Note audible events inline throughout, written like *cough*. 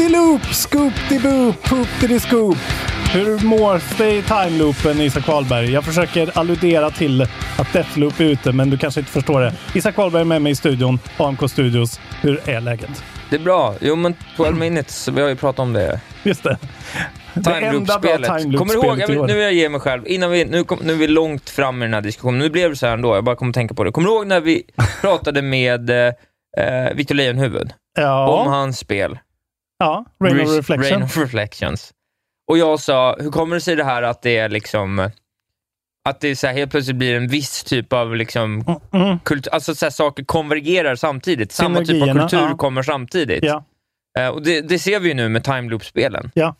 Loop-de-loop, scoop-de-boop, poop-de-scoop. Hur mår det i timeloopen, Isak Wahlberg? Jag försöker alludera till att Deathloop är ute, men du kanske inte förstår det. Isak Wahlberg är med mig i studion, AMK Studios. Hur är läget? Det är bra. Jo, men 12 minutes, vi har ju pratat om det. Just det. Timeloop-spelet. Kommer du ihåg, jag vill, nu vill jag ge mig själv, innan vi, nu, kom, nu är vi långt fram i den här diskussionen, nu blev det så här ändå, jag bara kommer tänka på det. Kommer du ihåg när vi *laughs* pratade med eh, Victor Lejonhuvud Ja. om hans spel? Ja, Rain of Rain Reflection. of Reflections. Och jag sa, hur kommer det sig det här att det är liksom att det så här helt plötsligt blir en viss typ av liksom, Mm. kultur, alltså så här, saker konvergerar samtidigt. Samma typ av kultur ja. kommer samtidigt. Ja. Eh, och det, det ser vi ju nu med timeloop-spelen. Ja.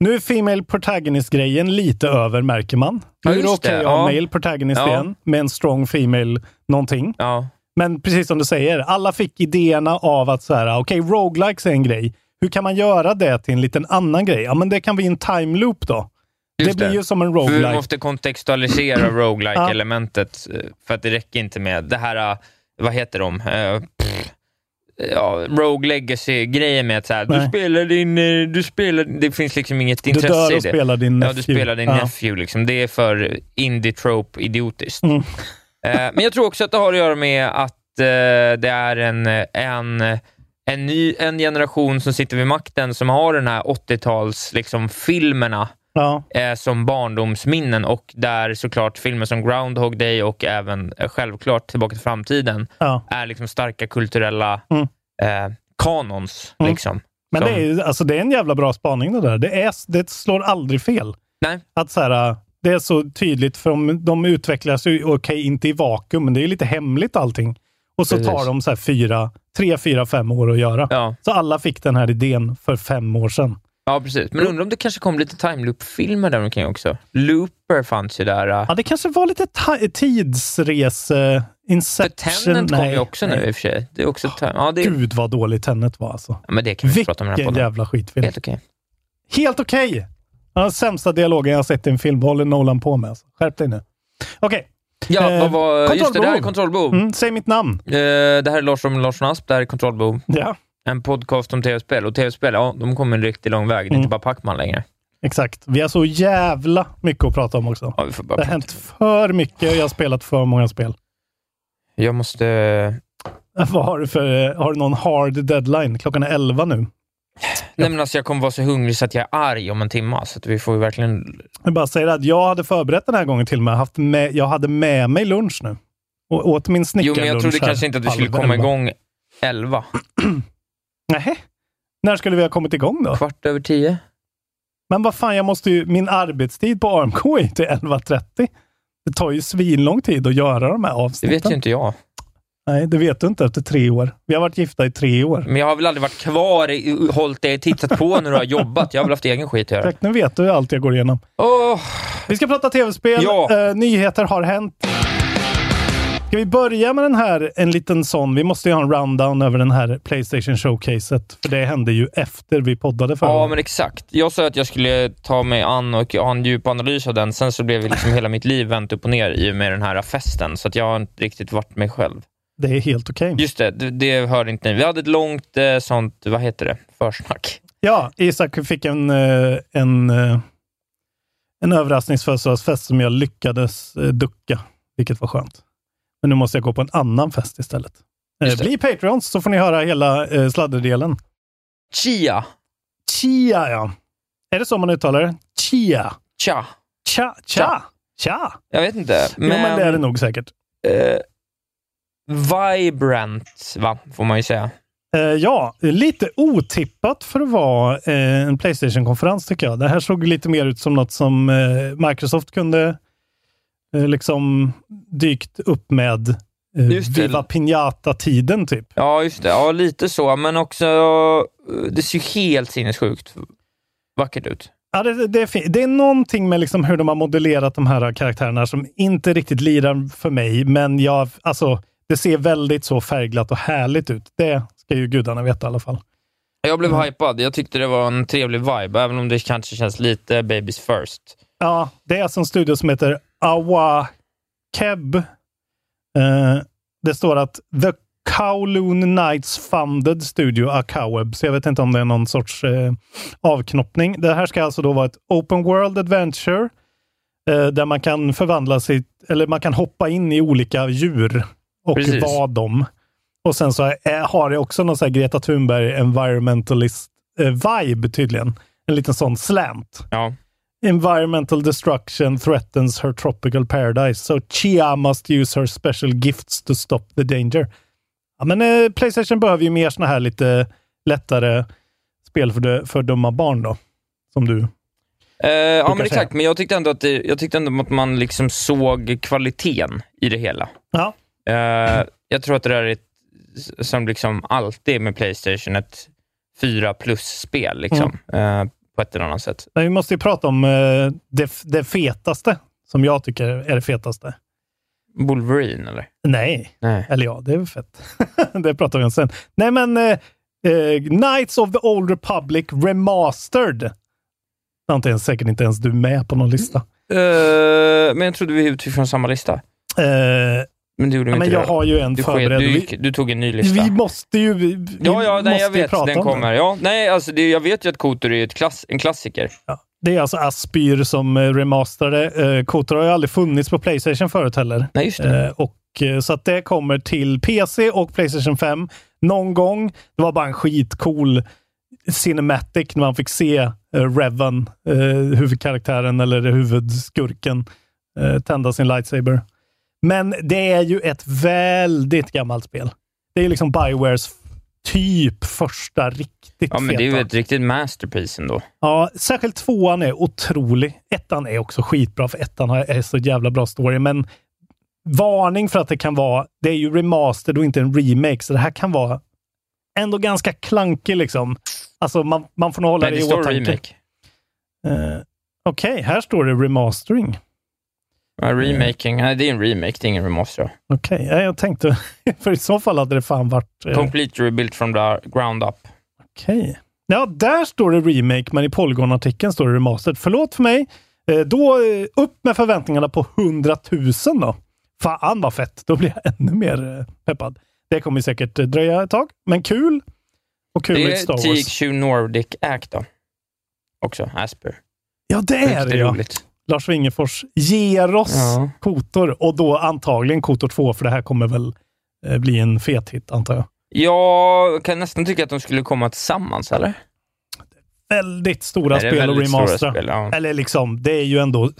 Nu är Female Protagonist-grejen lite över, märker man. Nu Ja, är det okej det, att ha. Male Protagonist Ja. igen, med en strong Female någonting. Ja. Men precis som du säger, alla fick idéerna av att så här, okej, roguelikes är en grej. Hur kan man göra det till en liten annan grej? Ja, men det kan bli en time loop då. Just det blir ju som en roguelike. måste kontextualisera roguelike Ja. elementet eh, för att det räcker inte med det här, eh, vad heter de? Pff, Ja, Rogue Legacy-grejen med att så här, du spelar din, du spelar, det finns liksom inget Du intresse dör i och det. spelar din Ja, nephew. du spelar din Ja. nephew. Liksom. Det är för indie-trope-idiotiskt. Mm. Eh, men jag tror också att det har att göra med att det är en, en, en, ny, en generation som sitter vid makten som har den här 80-tals liksom, filmerna Ja. eh, som barndomsminnen och där såklart filmer som Groundhog Day och även eh, självklart Tillbaka till framtiden Ja. är liksom starka kulturella Mm. eh, kanons. Mm. Liksom, Men som, det är, alltså, det är en jävla bra spaning det där. Det, är, det slår aldrig fel. Nej. Att så här, det är så tydligt, för de, de utvecklas ju, okej, inte i vakuum, men det är lite hemligt allting. Och så Precis. tar de så här fyra, tre, fyra, fem år att göra. Ja. Så alla fick den här idén för fem år sedan. ja, precis. Men undrar om det kanske kom lite timeloop-filmer där omkring också. Looper fanns ju där. eh. Ja, det kanske var lite tidsrese... För Inception. Tenant kom nej, ju också nu nej. i och för sig. Det är också time. Ja, det, Gud vad dåligt Tenet var alltså. ja, men det kan vi inte prata om den här Vilken jävla skitfilm. Helt okej. Helt okej! Ja, Den sämsta dialogen jag har sett i en film. Vad håller Nolan på med? Alltså. Skärp dig nu. Okej. Ja, Eh, vad var, just det, det här är. Kontrollbehov. Mm, säg mitt namn. Eh, det här är Larsson Larsson Asp, det här är Kontrollbehov. Ja, En podcast om tv-spel. Och tv-spel, ja, de kommer en riktigt lång väg. Det är Mm. inte bara Pacman längre. exakt. Vi har så jävla mycket att prata om också. Ja, Det har hänt för mycket och jag har spelat för många spel. Jag måste... *laughs* Vad har du för... eh, Har du någon hard deadline? Klockan är 11 nu. Nej, men alltså, jag kommer vara så hungrig så att jag är arg om en timme. Så att vi får ju verkligen... Jag bara säger att jag hade förberett den här gången till och med. Haft med, jag hade med mig lunch nu. Och åt min Jo, snickarlunch men jag trodde här kanske inte att vi skulle komma elva. igång elva. *clears throat* Nähä? När skulle vi ha kommit igång då? Kvart över tio. Men vad fan, jag måste ju, min arbetstid på AMK är till 11.30. Det tar ju svinlång tid att göra de här Det avsnitten. vet ju inte jag. Nej, det vet du inte efter tre år. Vi har varit gifta i tre år. Men jag har väl aldrig varit kvar, i, hållit dig, tittat på när du har jobbat. Jag har väl haft egen skit att göra. Nu vet du allt jag går igenom. Åh, Vi ska prata tv-spel. Ja. Eh, nyheter har hänt. Ska vi börja med den här, en liten sån. Vi måste ju ha en rundown över den här Playstation Showcaset. För det hände ju efter vi poddade förra Ja, men exakt. Jag sa att jag skulle ta mig an och ha en djup analys av den. Sen så blev liksom hela mitt liv vänt upp och ner i och med den här festen. Så att jag har inte riktigt varit mig själv. Det är helt okej. Just det, det, det hörde inte ni. Vi hade ett långt eh, sånt, vad heter det, försnack. Ja, Isak fick en, eh, en, eh, en överraskningsfödelsedagsfest som jag lyckades eh, ducka, vilket var skönt. Men nu måste jag gå på en annan fest istället. Bli Patreons så får ni höra hela eh, sladderdelen. Chia. Chia, ja. Är det så man uttalar det? Chia. Cha. Cha. Cha. Cha. Jag vet inte. Men, jo, men det är det nog säkert. Eh, vibrant, va? Får man ju säga. Eh, ja, lite otippat för att vara eh, en Playstation-konferens tycker jag. Det här såg lite mer ut som något som eh, Microsoft kunde liksom dykt upp med eh, Viva Pinata-tiden typ. Ja, just det. Ja, lite så, men också det ser ju helt sinnessjukt vackert ut. Ja, det, det, är det är någonting med liksom hur de har modellerat de här karaktärerna som inte riktigt lirar för mig, men jag, alltså, det ser väldigt så färgglatt och härligt ut. Det ska ju gudarna veta i alla fall. Jag blev mm. hypad. Jag tyckte det var en trevlig vibe, även om det kanske känns lite Babies first. Ja, det är alltså en studio som heter Awa Keb. Uh, det står att The Kowloon Knights Funded Studio Akaweb, så jag vet inte om det är någon sorts uh, avknoppning. Det här ska alltså då vara ett Open World Adventure uh, där man kan förvandla sig, eller man kan hoppa in i olika djur och Precis. vara dem. Och sen så är, har det också någon så Greta Thunberg environmentalist eh, vibe tydligen. En liten sån slant. Ja. Environmental destruction threatens her tropical paradise, so Chia must use her special gifts to stop the danger. Ja, men eh, Playstation behöver ju mer såna här lite lättare spel för, de, för dumma barn då, som du Uh, ja, men exakt. Men jag tyckte ändå att, det, jag tyckte ändå att man liksom såg kvaliteten i det hela. Ja. Uh, jag tror att det där är ett som liksom alltid med Playstation ett 4 plus-spel liksom, mm. eh, på ett eller annat sätt. Men vi måste ju prata om eh, det, det fetaste, som jag tycker är det fetaste. Wolverine eller? Nej. Nej. eller ja, det är väl fett. *laughs* det pratar vi om sen. Nej, men eh, eh, Knights of the Old Republic Remastered. Antingen säkert inte ens du med på någon lista. Uh, men jag trodde vi utgick från samma lista. Men du gjorde ja, men inte jag det. har ju en du, förberedd. Du, gick, du, tog en ny lista. Vi måste ju vi, Ja, ja, nej, jag vet. Den kommer. Ja, nej, alltså, det, jag vet ju att Kotor är ett klass, en klassiker. Ja. Det är alltså Aspyr som eh, remasterade. Eh, Kotor har ju aldrig funnits på Playstation förut heller. Nej, just det. Eh, och, så att det kommer till PC och Playstation 5 någon gång. Det var bara en skitcool cinematic när man fick se eh, Revan, huvudkaraktären eller huvudskurken, tända sin lightsaber. Men det är ju ett väldigt gammalt spel. Det är liksom Biowares typ första riktigt Ja, men feta. det är ju ett riktigt masterpiece ändå. Ja, särskilt tvåan är otrolig. Ettan är också skitbra, för ettan är så jävla bra story, men varning för att det kan vara, det är ju remastered och inte en remake, så det här kan vara ändå ganska klankig liksom. Alltså man, man får nog hålla det i åtanke. remake. Uh, Okej, okay, här står det remastering. Ja, remaking. Nej, det är en remake, det är ingen remaster. Okej, okay. jag tänkte, *laughs* för i så fall hade det fan varit... Eh... Complete rebuilt from the ground up. Okej. Okay. Ja, där står det remake, men i Polygon-artikeln står det remastered. Förlåt för mig. Eh, då eh, upp med förväntningarna på 100 000 då. Fan vad fett! Då blir jag *laughs* ännu mer eh, peppad. Det kommer säkert dröja ett tag, men kul. Och kul med Star Wars. Det är THQ Nordic Act då. Också, Asper. Ja, det är det ja. Roligt. Lars Wingefors ger oss ja. Kotor och då antagligen Kotor 2, för det här kommer väl eh, bli en fet hit, antar jag. Jag kan nästan tycka att de skulle komma tillsammans, eller? Väldigt stora Nej, spel och remastera. Ja. Eller liksom, det är ju ändå...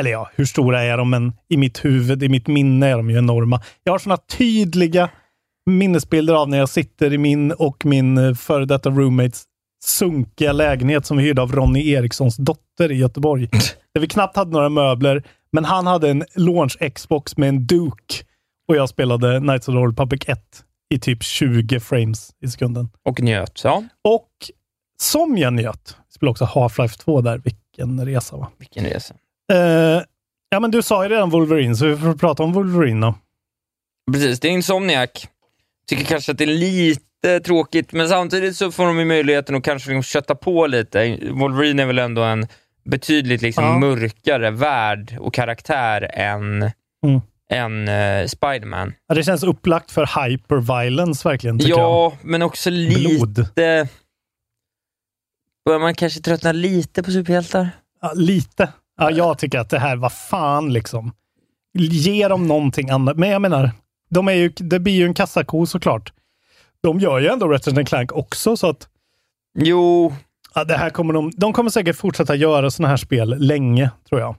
Eller ja, hur stora är de? Men i mitt huvud, i mitt minne är de ju enorma. Jag har såna tydliga minnesbilder av när jag sitter i min och min eh, före detta roommates sunkiga lägenhet som vi hyrde av Ronny Erikssons dotter i Göteborg. *laughs* där vi knappt hade några möbler, men han hade en launch Xbox med en Duke och jag spelade Knights of the Old Public 1 i typ 20 frames i sekunden. Och njöt, ja. Och som jag njöt, spelade också Half-Life 2 där. Vilken resa va? Vilken resa. Uh, ja, men du sa ju redan Wolverine, så vi får prata om Wolverine då. Precis, det är Insomniac. Tycker kanske att det är lite tråkigt, men samtidigt så får de ju möjligheten att kanske liksom kötta på lite. Wolverine är väl ändå en betydligt liksom ja. mörkare värld och karaktär än, mm. än uh, Spiderman. Ja, det känns upplagt för hyperviolence verkligen, Ja, jag. men också lite... Börjar man kanske tröttna lite på superhjältar? Ja, lite. Ja, jag tycker att det här, var fan liksom. Ge dem någonting annat. Men jag menar, de är ju, det blir ju en kassako såklart. De gör ju ändå Ratchet Clank också, så att... Jo. Ja, det här kommer de, de kommer säkert fortsätta göra sådana här spel länge, tror jag.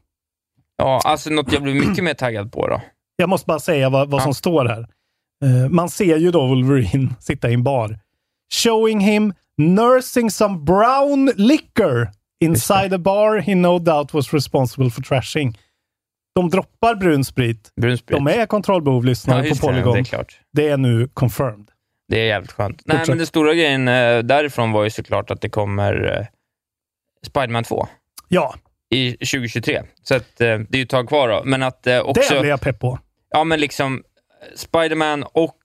Ja, alltså något jag blir mycket mer taggad på då. Jag måste bara säga vad, vad ja. som står här. Uh, man ser ju då Wolverine *laughs* sitta i en bar. Showing him nursing some brown liquor inside a bar he no doubt was responsible for trashing. De droppar brun sprit. Brun sprit. De är kontrollbehovlyssnare ja, på Polygon. Det, det, är klart. det är nu confirmed. Det är jävligt skönt. Nej, men den stora grejen eh, därifrån var ju såklart att det kommer eh, Spiderman 2. Ja. I 2023. Så att, eh, det är ju ett tag kvar då. Men att eh, också... Det blir jag pepp på. Ja, men liksom Spiderman och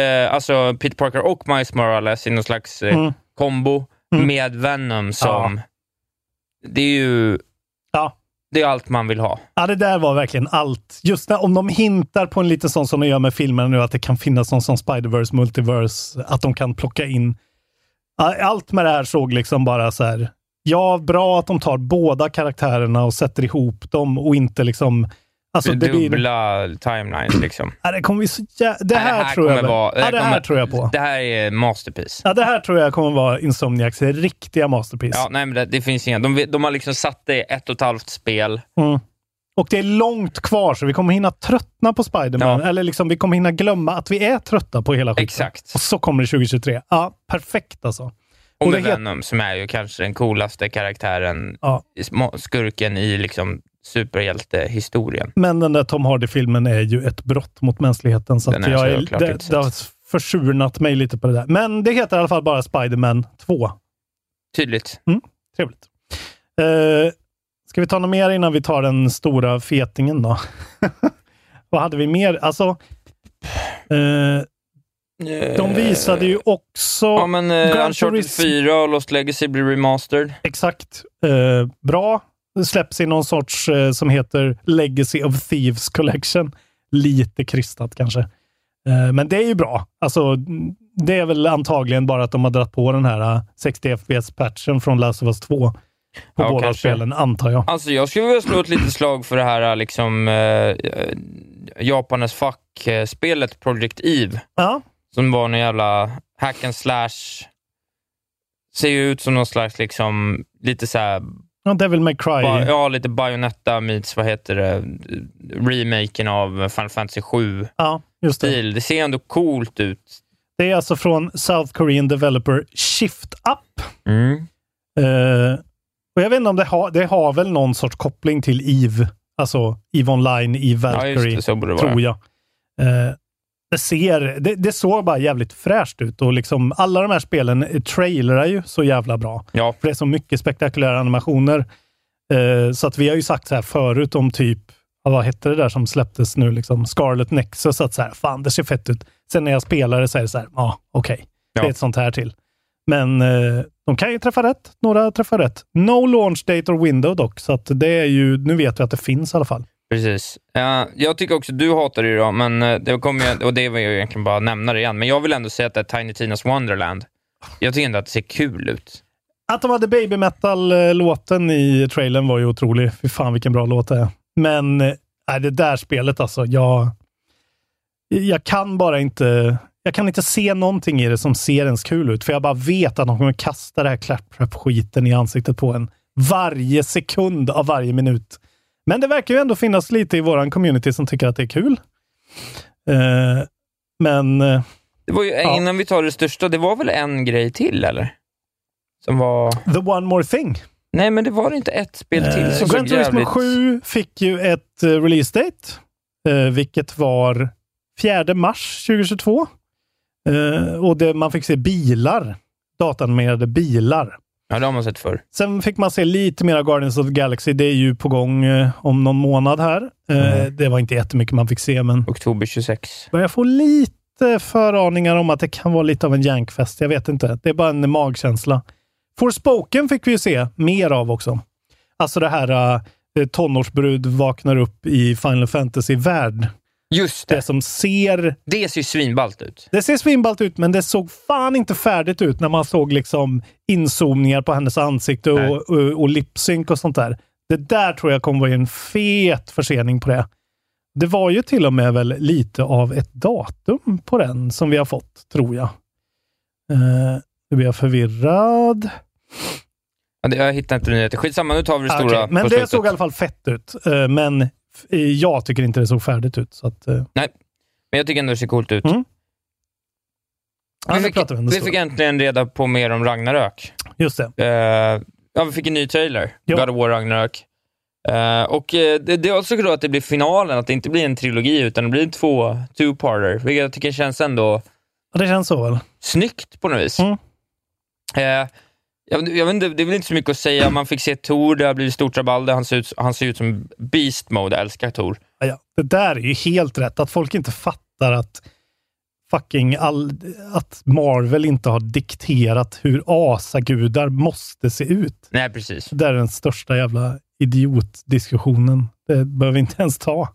eh, alltså Peter Parker och Miles Morales i någon slags eh, mm. kombo mm. med Venom som... Ja. Det är ju... Ja. Det är allt man vill ha. Ja, det där var verkligen allt. Just när, om de hintar på en liten sån som de gör med filmerna nu, att det kan finnas någon sån Spiderverse, Multiverse, att de kan plocka in. Allt med det här såg liksom bara så här, ja, bra att de tar båda karaktärerna och sätter ihop dem och inte liksom Alltså, det dubbla blir... timelines liksom. Ja, det kommer så jä... Det här, det här tror jag vara, ja, det, här tror jag på. Det här är masterpiece. Ja, det här tror jag kommer vara Insomniacs riktiga masterpiece. Ja, nej, men det, det finns inga. De, de har liksom satt det i ett och ett halvt spel. Mm. Och det är långt kvar, så vi kommer hinna tröttna på Spiderman. Ja. Eller liksom, vi kommer hinna glömma att vi är trötta på hela skiten. Exakt. Och så kommer det 2023. Ja, perfekt alltså. Och med Venom, som är ju kanske den coolaste karaktären, ja. skurken i liksom superhjältehistorien. Men den där Tom Hardy-filmen är ju ett brott mot mänskligheten. Så den att jag är, är, det, det har försurnat mig lite på det där. Men det heter i alla fall bara Spiderman 2. Tydligt. Mm, trevligt. Uh, ska vi ta något mer innan vi tar den stora fetingen då? *laughs* Vad hade vi mer? Alltså, uh, de visade ju också... Ja, men uh, Uncharted 4 och Lost Legacy blir remastered. Exakt. Uh, bra. Släpps i någon sorts uh, som heter Legacy of Thieves Collection. Lite krystat kanske. Uh, men det är ju bra. Alltså, det är väl antagligen bara att de har dragit på den här 60 FPS-patchen från Last of Us 2 på ja, båda kanske. spelen, antar jag. Alltså, jag skulle vilja slå ett litet slag för det här liksom, uh, Japanes fack-spelet Project Eve. Ja. Som var en jävla hack and slash. Ser ju ut som någon slags, liksom, lite så här... Ja, Devil May Cry. Ba, ja, lite Bayonetta meets, vad heter det, remaken av Final Fantasy 7 ja, just det. stil. Det ser ändå coolt ut. Det är alltså från South Korean developer Shift Up. Mm. Uh, och Jag vet inte om det har, det har väl någon sorts koppling till EVE, alltså EVE Online, EVE Valkyrie, ja, det tror jag. Uh, det, ser, det, det såg bara jävligt fräscht ut och liksom alla de här spelen trailerar ju så jävla bra. Ja. För det är så mycket spektakulära animationer. Eh, så att vi har ju sagt så här förut om typ, vad hette det där som släpptes nu, liksom Scarlet Nexus, att så här, fan det ser fett ut. Sen när jag spelar det så är det så här, ja okej, okay, ja. det är ett sånt här till. Men eh, de kan ju träffa rätt. Några träffar rätt. No launch date or window dock, så att det är ju, nu vet vi att det finns i alla fall. Precis. Uh, jag tycker också, du hatar det då, men uh, det kommer jag, och det var jag egentligen bara nämna det igen, men jag vill ändå säga att det är Tiny Tinas Wonderland. Jag tycker ändå att det ser kul ut. Att de hade baby metal-låten i trailern var ju otrolig. Fy fan vilken bra låt det är. Men äh, det där spelet alltså, jag, jag kan bara inte jag kan inte se någonting i det som ser ens kul ut, för jag bara vet att de kommer kasta det här claptrap-skiten i ansiktet på en varje sekund av varje minut. Men det verkar ju ändå finnas lite i våran community som tycker att det är kul. Uh, men... Uh, det var ju, ja. Innan vi tar det största, det var väl en grej till, eller? Som var... The one more thing. Nej, men det var inte ett spel till som uh, Gran Turismo jävligt... 7 fick ju ett uh, release date, uh, vilket var 4 mars 2022. Uh, och det, man fick se bilar, datanimerade bilar. Ja, det har man sett förr. Sen fick man se lite mer av Guardians of the Galaxy. Det är ju på gång eh, om någon månad här. Eh, mm. det var inte jättemycket man fick se, men... Oktober 26. Börjar få lite föraningar om att det kan vara lite av en jankfest. Jag vet inte. Det är bara en magkänsla. Forspoken fick vi ju se mer av också. Alltså det här uh, tonårsbrud vaknar upp i Final Fantasy-värld. Just det. det som ser... Det ser svinballt ut. Det ser svinballt ut, men det såg fan inte färdigt ut när man såg liksom inzoomningar på hennes ansikte och, och, och lipsynk och sånt där. Det där tror jag kommer vara en fet försening på det. Det var ju till och med väl lite av ett datum på den som vi har fått, tror jag. Uh, nu blir jag förvirrad. Jag hittar inte nyheter. Skitsamma, nu tar vi det stora okay, Men det såg i alla fall fett ut. Uh, men jag tycker inte det såg färdigt ut. Så att, uh... Nej, men jag tycker ändå det ser coolt ut. Mm. Ja, vi, fick, vi, vi fick äntligen reda på mer om Ragnarök. Just det. Uh, ja, vi fick en ny trailer. Jo. God of War Ragnarök. Uh, och uh, det, det är också då att det blir finalen, att det inte blir en trilogi utan det blir två two-parter, vilket jag tycker känns ändå... Ja, det känns så väl? Snyggt på något vis. Mm. Jag, jag vet inte, det är väl inte så mycket att säga. Man fick se Tor, det har blivit stort rabalder. Han ser ut, han ser ut som Beast Mode, jag älskar Tor. Ja, ja, det där är ju helt rätt, att folk inte fattar att fucking all, att Marvel inte har dikterat hur asagudar måste se ut. Nej, precis. Det är den största jävla idiotdiskussionen. Det behöver vi inte ens ta.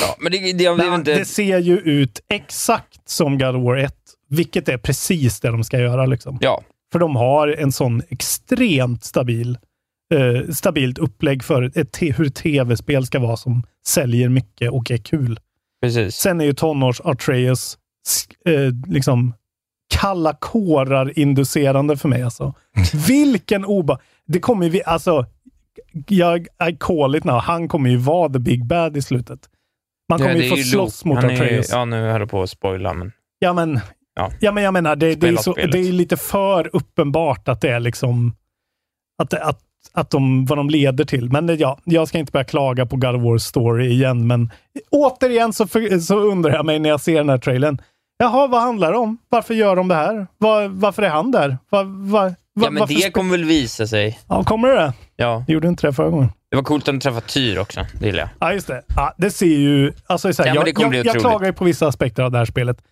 Ja, men det, det, Nej, inte... det ser ju ut exakt som God of War 1, vilket är precis det de ska göra. Liksom. Ja. För de har en sån extremt stabil eh, stabilt upplägg för ett, hur tv-spel ska vara som säljer mycket och är kul. Precis. Sen är ju tonårs Atreus eh, liksom kalla kårar inducerande för mig. Alltså. *laughs* Vilken oba... Det kommer ju... Alltså, jag, I call it now. Han kommer ju vara the big bad i slutet. Man kommer ja, ju få ju slåss mot Atreus. Ja, nu höll jag på att spoila, men... Ja, men, ja. ja, men jag menar, det, det, är så, det är lite för uppenbart att det är liksom... Att, att, att de, vad de leder till. Men ja, jag ska inte börja klaga på God of War story igen, men återigen så, för, så undrar jag mig när jag ser den här trailern. Jaha, vad handlar det om? Varför gör de det här? Var, varför är han där? Var, var, ja, men det kommer väl visa sig. Ja, kommer det Ja. Gjorde inte det förra gången. Det var coolt att de träffade Tyr också. Det gillar jag. Ja, just det. Ja, det ser ju... Alltså, så här, ja, jag, jag, jag klagar ju på vissa aspekter av det här spelet.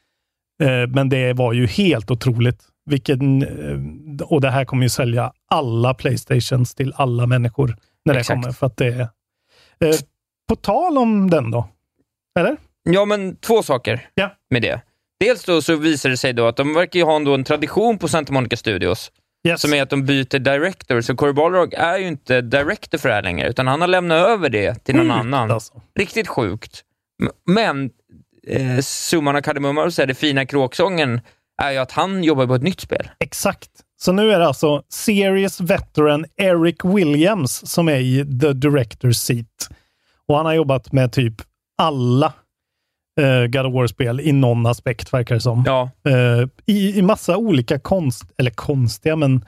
Eh, men det var ju helt otroligt. Vilken, eh, och det här kommer ju sälja alla Playstations till alla människor när det Exakt. kommer. För att det är, eh, på tal om den då? Eller? Ja, men två saker ja. med det. Dels då så visar det sig då att de verkar ha en tradition på Santa Monica Studios Yes. Som är att de byter director. Så Corey Balrog är ju inte director för det här längre, utan han har lämnat över det till någon mm, annan. Alltså. Riktigt sjukt. Men eh, summan av kardemumman, det fina kråksången, är ju att han jobbar på ett nytt spel. Exakt. Så nu är det alltså Serious Veteran Eric Williams som är i The Director's Seat. Och han har jobbat med typ alla uh, God of War-spel i någon aspekt, verkar det som. Ja. Uh, i, I massa olika konst, eller konstiga, men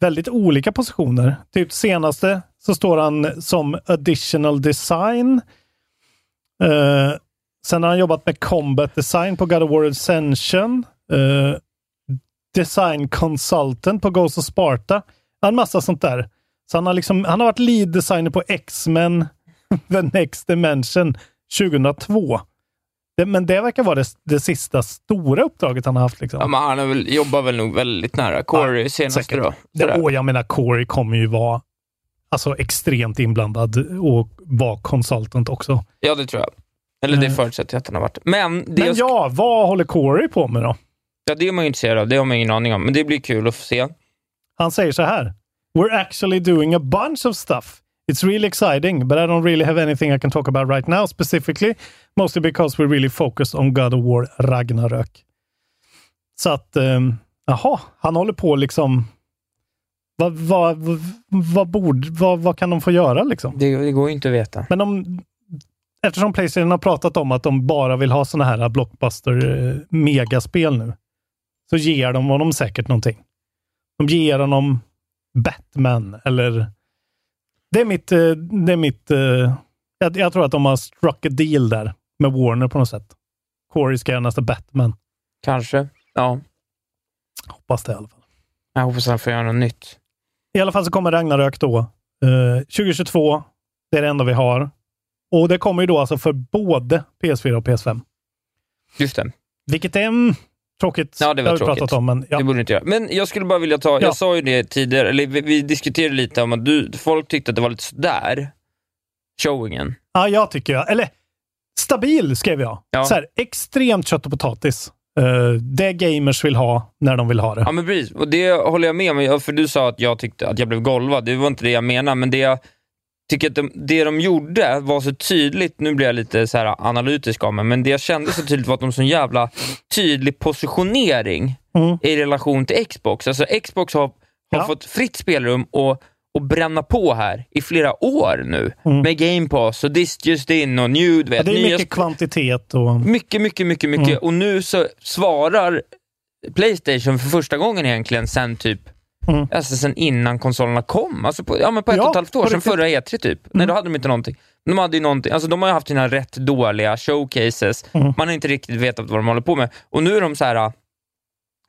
väldigt olika positioner. Typ senaste så står han som additional design. Uh, sen har han jobbat med combat design på God of War Ascension. Uh, design consultant på Ghost of Sparta. En massa sånt där. Så han har, liksom, han har varit lead designer på X-Men *laughs* The Next Dimension 2002. Det, men det verkar vara det, det sista stora uppdraget han har haft. Liksom. Ja, han väl, jobbar väl nog väldigt nära Corey ja, senaste då. Det, och jag menar, Corey kommer ju vara alltså, extremt inblandad och vara consultant också. Ja, det tror jag. Eller det förutsätter jag att han har varit. Men, det men ja, vad håller Corey på med då? Ja, det är man ju intresserad av. Det har man ingen aning om. Men det blir kul att få se. Han säger så här. We're actually doing a bunch of stuff. It's really exciting, but I don't really have anything I can talk about right now specifically. Mostly because we really focus on God of War Ragnarök. Så att, um, jaha, han håller på liksom... Vad, vad, vad, bord, vad, vad kan de få göra liksom? Det, det går ju inte att veta. Men de, eftersom Playstation har pratat om att de bara vill ha sådana här blockbuster-megaspel eh, nu, så ger de honom säkert någonting. De ger honom Batman eller det är mitt... Eh, det är mitt uh, jag, jag, tror att de har struck a deal där med Warner på något sätt. Corey ska göra nästa Batman. Kanske. Ja. Hoppas det i alla fall. Jag hoppas han får göra något nytt. I alla fall så kommer Ragnarök då. Uh, 2022. Det är det enda vi har. Och det kommer ju då alltså för både PS4 och PS5. Just det. Vilket är en Tråkigt. Ja, det var tråkigt. Pratat om, men, ja. Det borde inte göra. Men jag skulle bara vilja ta, ja. jag sa ju det tidigare, eller vi, vi, diskuterade lite om att du, folk tyckte att det var lite sådär, showingen. Ja, jag tycker jag. Eller, Stabil, skrev jag. Ja. Så här, extremt kött och potatis. Uh, det gamers vill ha när de vill ha det. Ja, men precis. Och det håller jag med om. För du sa att jag tyckte att jag blev golvad. Det var inte det jag menade, men det jag tycker att de, det de gjorde var så tydligt, nu blir jag lite så här analytisk av mig, men det jag kände så tydligt var att de så jävla tydlig positionering mm. i relation till Xbox. Alltså Xbox har, har ja. fått fritt spelrum och och bränna på här i flera år nu mm. med Game Pass och This Just In och New. Vet, ja, det är mycket kvantitet. Och... Mycket, mycket, mycket, mycket. Mm. Och nu så svarar Playstation för första gången egentligen sen typ Mm. Alltså sen innan konsolerna kom, alltså på, ja, men på ett ja, och ett halvt år, sen förra E3 typ. Mm. Nej, då hade de inte någonting. De, hade ju någonting, alltså de har ju haft sina rätt dåliga showcases, mm. man har inte riktigt vetat vad de håller på med. Och nu är de så här.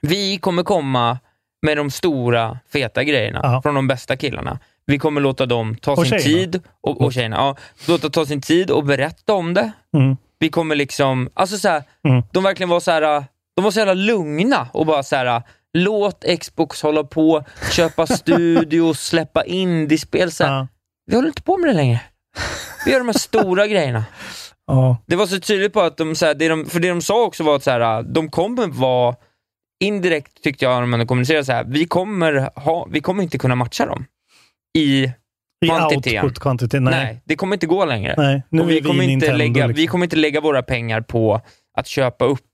vi kommer komma med de stora, feta grejerna Aha. från de bästa killarna. Vi kommer låta dem ta och sin tjejerna. tid, och, och tjejerna, ja, låta ta sin tid och berätta om det. Mm. Vi kommer liksom, alltså så här, mm. de verkligen var så här, de var så jävla lugna och bara så här, låt Xbox hålla på, köpa *laughs* studios, släppa indiespel. Så ja. Vi håller inte på med det längre. Vi gör de här stora *laughs* grejerna. Ja. Det var så tydligt på att de, så här, det de, för det de sa också var att så här, de kommer vara indirekt tyckte jag, när man kommunicerade så här, vi kommer, ha, vi kommer inte kunna matcha dem i I output nej. nej. det kommer inte gå längre. Nej, nu och vi, vi, kommer inte lägga, liksom. vi kommer inte lägga våra pengar på att köpa upp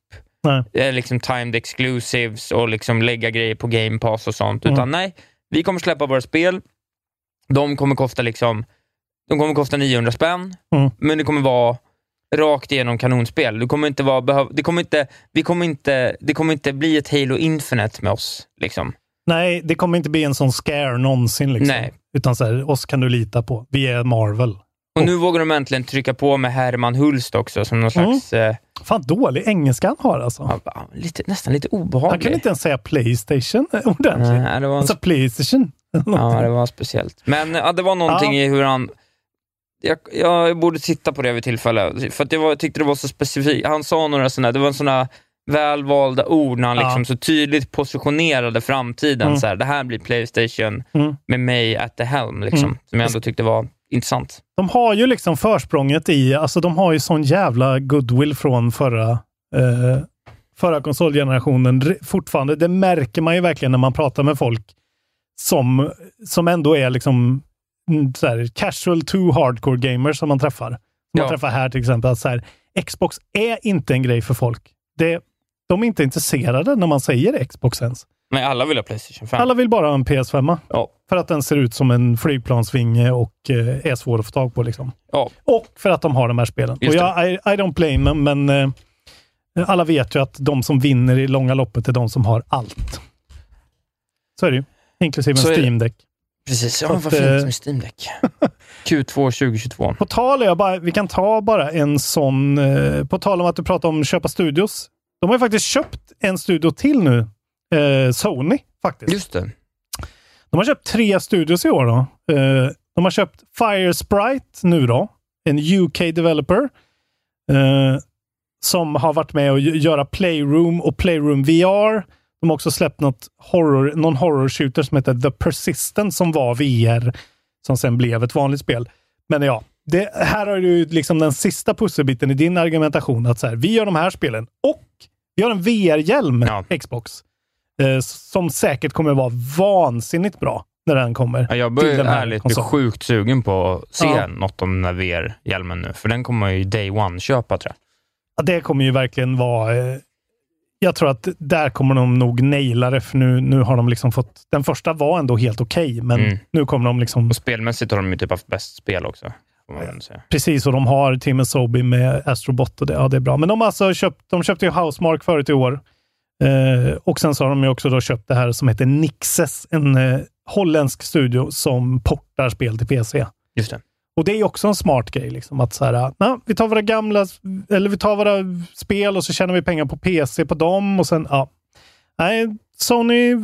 eh, liksom timed exclusives och liksom lägga grejer på game pass och sånt, mm. utan nej, vi kommer släppa våra spel. De kommer kosta liksom de kommer kosta 900 spänn, mm. men det kommer vara rakt igenom kanonspel. Du kommer inte vara, behöv, det, kommer inte, vi kommer inte, det kommer inte bli ett Halo Infinite med oss. Liksom. Nej, det kommer inte bli en sån scare någonsin. Liksom. Nej. Utan så här, oss kan du lita på. Vi är Marvel. Och nu vågar de äntligen trycka på med Herman Hulst också som någon mm. slags... Eh... Fan dålig engelska han har alltså. Ja, lite, nästan lite obehaglig. Han kan inte ens säga Playstation ordentligt. Nej, det var en... Alltså Playstation. ja, det var speciellt. Men ja, det var någonting ja. i hur han jag, jag borde titta på det vid tillfälle, för att jag tyckte det var så specifikt. Han sa några sådana, det var sådana välvalda ord när han ja. liksom så tydligt positionerade framtiden. Mm. Så här, det här blir Playstation mm. med mig at the helm, liksom, mm. som jag ändå tyckte var intressant. De har ju liksom försprånget i, alltså de har ju sån jävla goodwill från förra, eh, förra konsolgenerationen fortfarande. Det märker man ju verkligen när man pratar med folk som, som ändå är liksom Mm, här, casual to hardcore gamers som man träffar. Som ja. man träffar här till exempel. Att så här, Xbox är inte en grej för folk. Det, de är inte intresserade när man säger Xbox ens. Nej, alla vill ha Playstation 5. Alla vill bara ha en PS5. Ja. För att den ser ut som en flygplansvinge och eh, är svår att få tag på. Liksom. Ja. Och för att de har de här spelen. och jag, I, I don't blame them, men eh, alla vet ju att de som vinner i långa loppet är de som har allt. Så är det ju. Inklusive en Steam Deck. Precis, ja, vad fint eh, med Steam Deck. *laughs* Q2 2022. På tal jag bara, vi kan ta bara en sån, eh, på tal om att du pratar om köpa studios. De har ju faktiskt köpt en studio till nu. Eh, Sony faktiskt. Just det. De har köpt tre studios i år. Då. Eh, de har köpt Firesprite nu då, en UK developer. Eh, som har varit med och göra Playroom och Playroom VR. De har också släppt något horror, någon horror shooter som heter The Persistent som var VR, som sen blev ett vanligt spel. Men ja, det, här har du liksom den sista pusselbiten i din argumentation. Att så här, vi gör de här spelen och vi har en VR-hjälm, ja. Xbox, eh, som säkert kommer vara vansinnigt bra när den kommer. Ja, jag börjar ärligt bli sjukt sugen på att se ja. något om den här VR-hjälmen nu, för den kommer man ju day one köpa tror jag. Ja, det kommer ju verkligen vara eh, jag tror att där kommer de nog naila det, för nu, nu har de liksom fått... Den första var ändå helt okej, okay, men mm. nu kommer de liksom... Och spelmässigt har de ju typ haft bäst spel också. Precis, och de har Tim Sobi med Astrobot och det, ja, det är bra. Men de, alltså köpt, de köpte ju Housemark förut i år. Eh, och sen så har de ju också då köpt det här som heter Nixes, en eh, holländsk studio som portar spel till PC. Just det. Och det är också en smart grej. Liksom, att så här, na, vi tar våra gamla, eller vi tar våra spel och så tjänar vi pengar på PC på dem och sen, ja. Nej, Sony,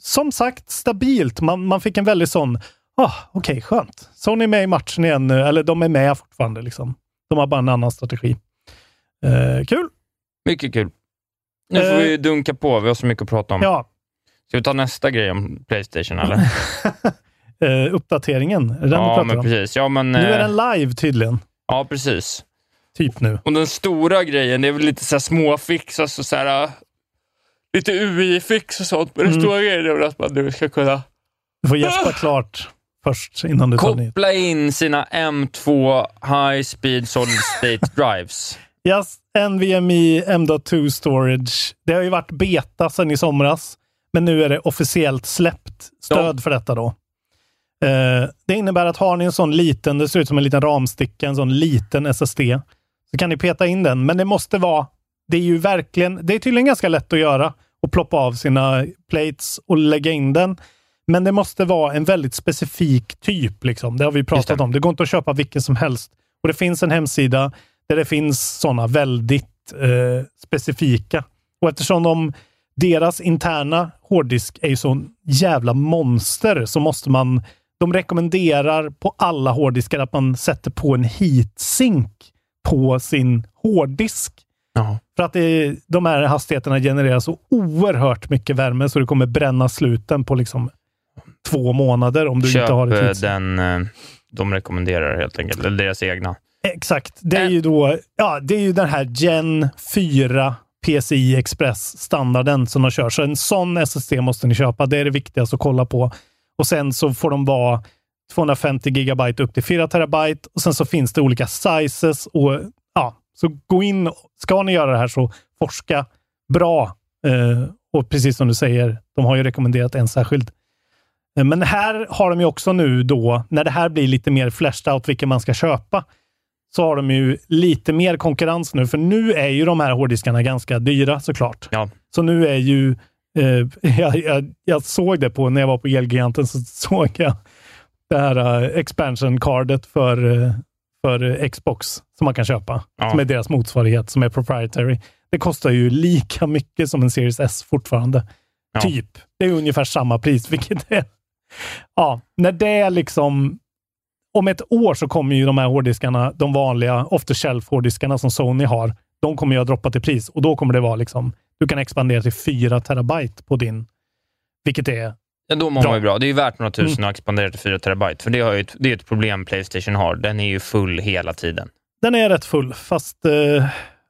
som sagt, stabilt. Man, man fick en väldigt sån, ah, okej, okay, skönt. Sony är med i matchen igen nu, eller de är med fortfarande. Liksom. De har bara en annan strategi. Eh, kul! Mycket kul. Nu får eh, vi dunka på, vi har så mycket att prata om. Ja. Ska vi ta nästa grej om Playstation, eller? *laughs* eh, uppdateringen. Den ja, men precis. Ja, men, nu är den live tydligen. Ja, precis. typ nu. Och den stora grejen, det är väl lite så här småfix, alltså så här, lite UI-fix och sånt. Men den mm. stora grejen är väl att man nu ska kunna... Du får gäspa klart först innan du tar Koppla in sina M2 High Speed Solid State *laughs* Drives. Yes, NVMe M.2 Storage. Det har ju varit beta sedan i somras, men nu är det officiellt släppt stöd ja. för detta då. Eh, det innebär att har ni en sån liten, det ser ut som en liten ramsticka, en sån liten SSD, så kan ni peta in den. Men det måste vara, det är ju verkligen, det är tydligen ganska lätt att göra och ploppa av sina plates och lägga in den. Men det måste vara en väldigt specifik typ. Liksom. Det har vi pratat det. om. Det går inte att köpa vilken som helst. Och Det finns en hemsida där det finns sådana väldigt eh, specifika. Och eftersom de, deras interna hårddisk är ju så jävla monster så måste man de rekommenderar på alla hårddiskar att man sätter på en heatsink på sin hårddisk. Jaha. För att det, de här hastigheterna genererar så oerhört mycket värme så det kommer bränna sluten på liksom två månader om du Köp inte har ett heatsink. den eh, de rekommenderar helt enkelt, eller deras egna. Exakt. Det är ju då, ja, det är ju den här Gen 4 PCI Express standarden som de kör. Så en sån SSD måste ni köpa. Det är det viktigaste att kolla på. Och sen så får de vara 250 gigabyte upp till 4 terabyte och sen så finns det olika sizes och ja, så gå in. Ska ni göra det här så forska bra. Eh, och precis som du säger, de har ju rekommenderat en särskild. Eh, men här har de ju också nu då, när det här blir lite mer flashed out vilken man ska köpa, så har de ju lite mer konkurrens nu. För nu är ju de här hårddiskarna ganska dyra såklart. Ja. Så nu är ju Eh, *laughs* jag, jag, jag, såg det på, när jag var på Elgiganten, så *laughs* såg jag det här uh, expansion cardet för, uh, för Xbox som man kan köpa. Ja. Som är deras motsvarighet, som är proprietary. Det kostar ju lika mycket som en Series S fortfarande. Ja. Typ. Det är ungefär samma pris, *laughs* vilket är... Ja, när det är liksom... Om ett år så kommer ju de här hårddiskarna, de vanliga off the shelf hårddiskarna som Sony har, de kommer ju att droppa till pris och då kommer det vara liksom du kan expandera till 4 terabyte på din, vilket är Ja, då mår man ju bra. Det är ju värt några tusen mm. att expandera till 4 terabyte, för det, har ett, det är ett problem Playstation har. Den är ju full hela tiden. Den är rätt full, fast eh,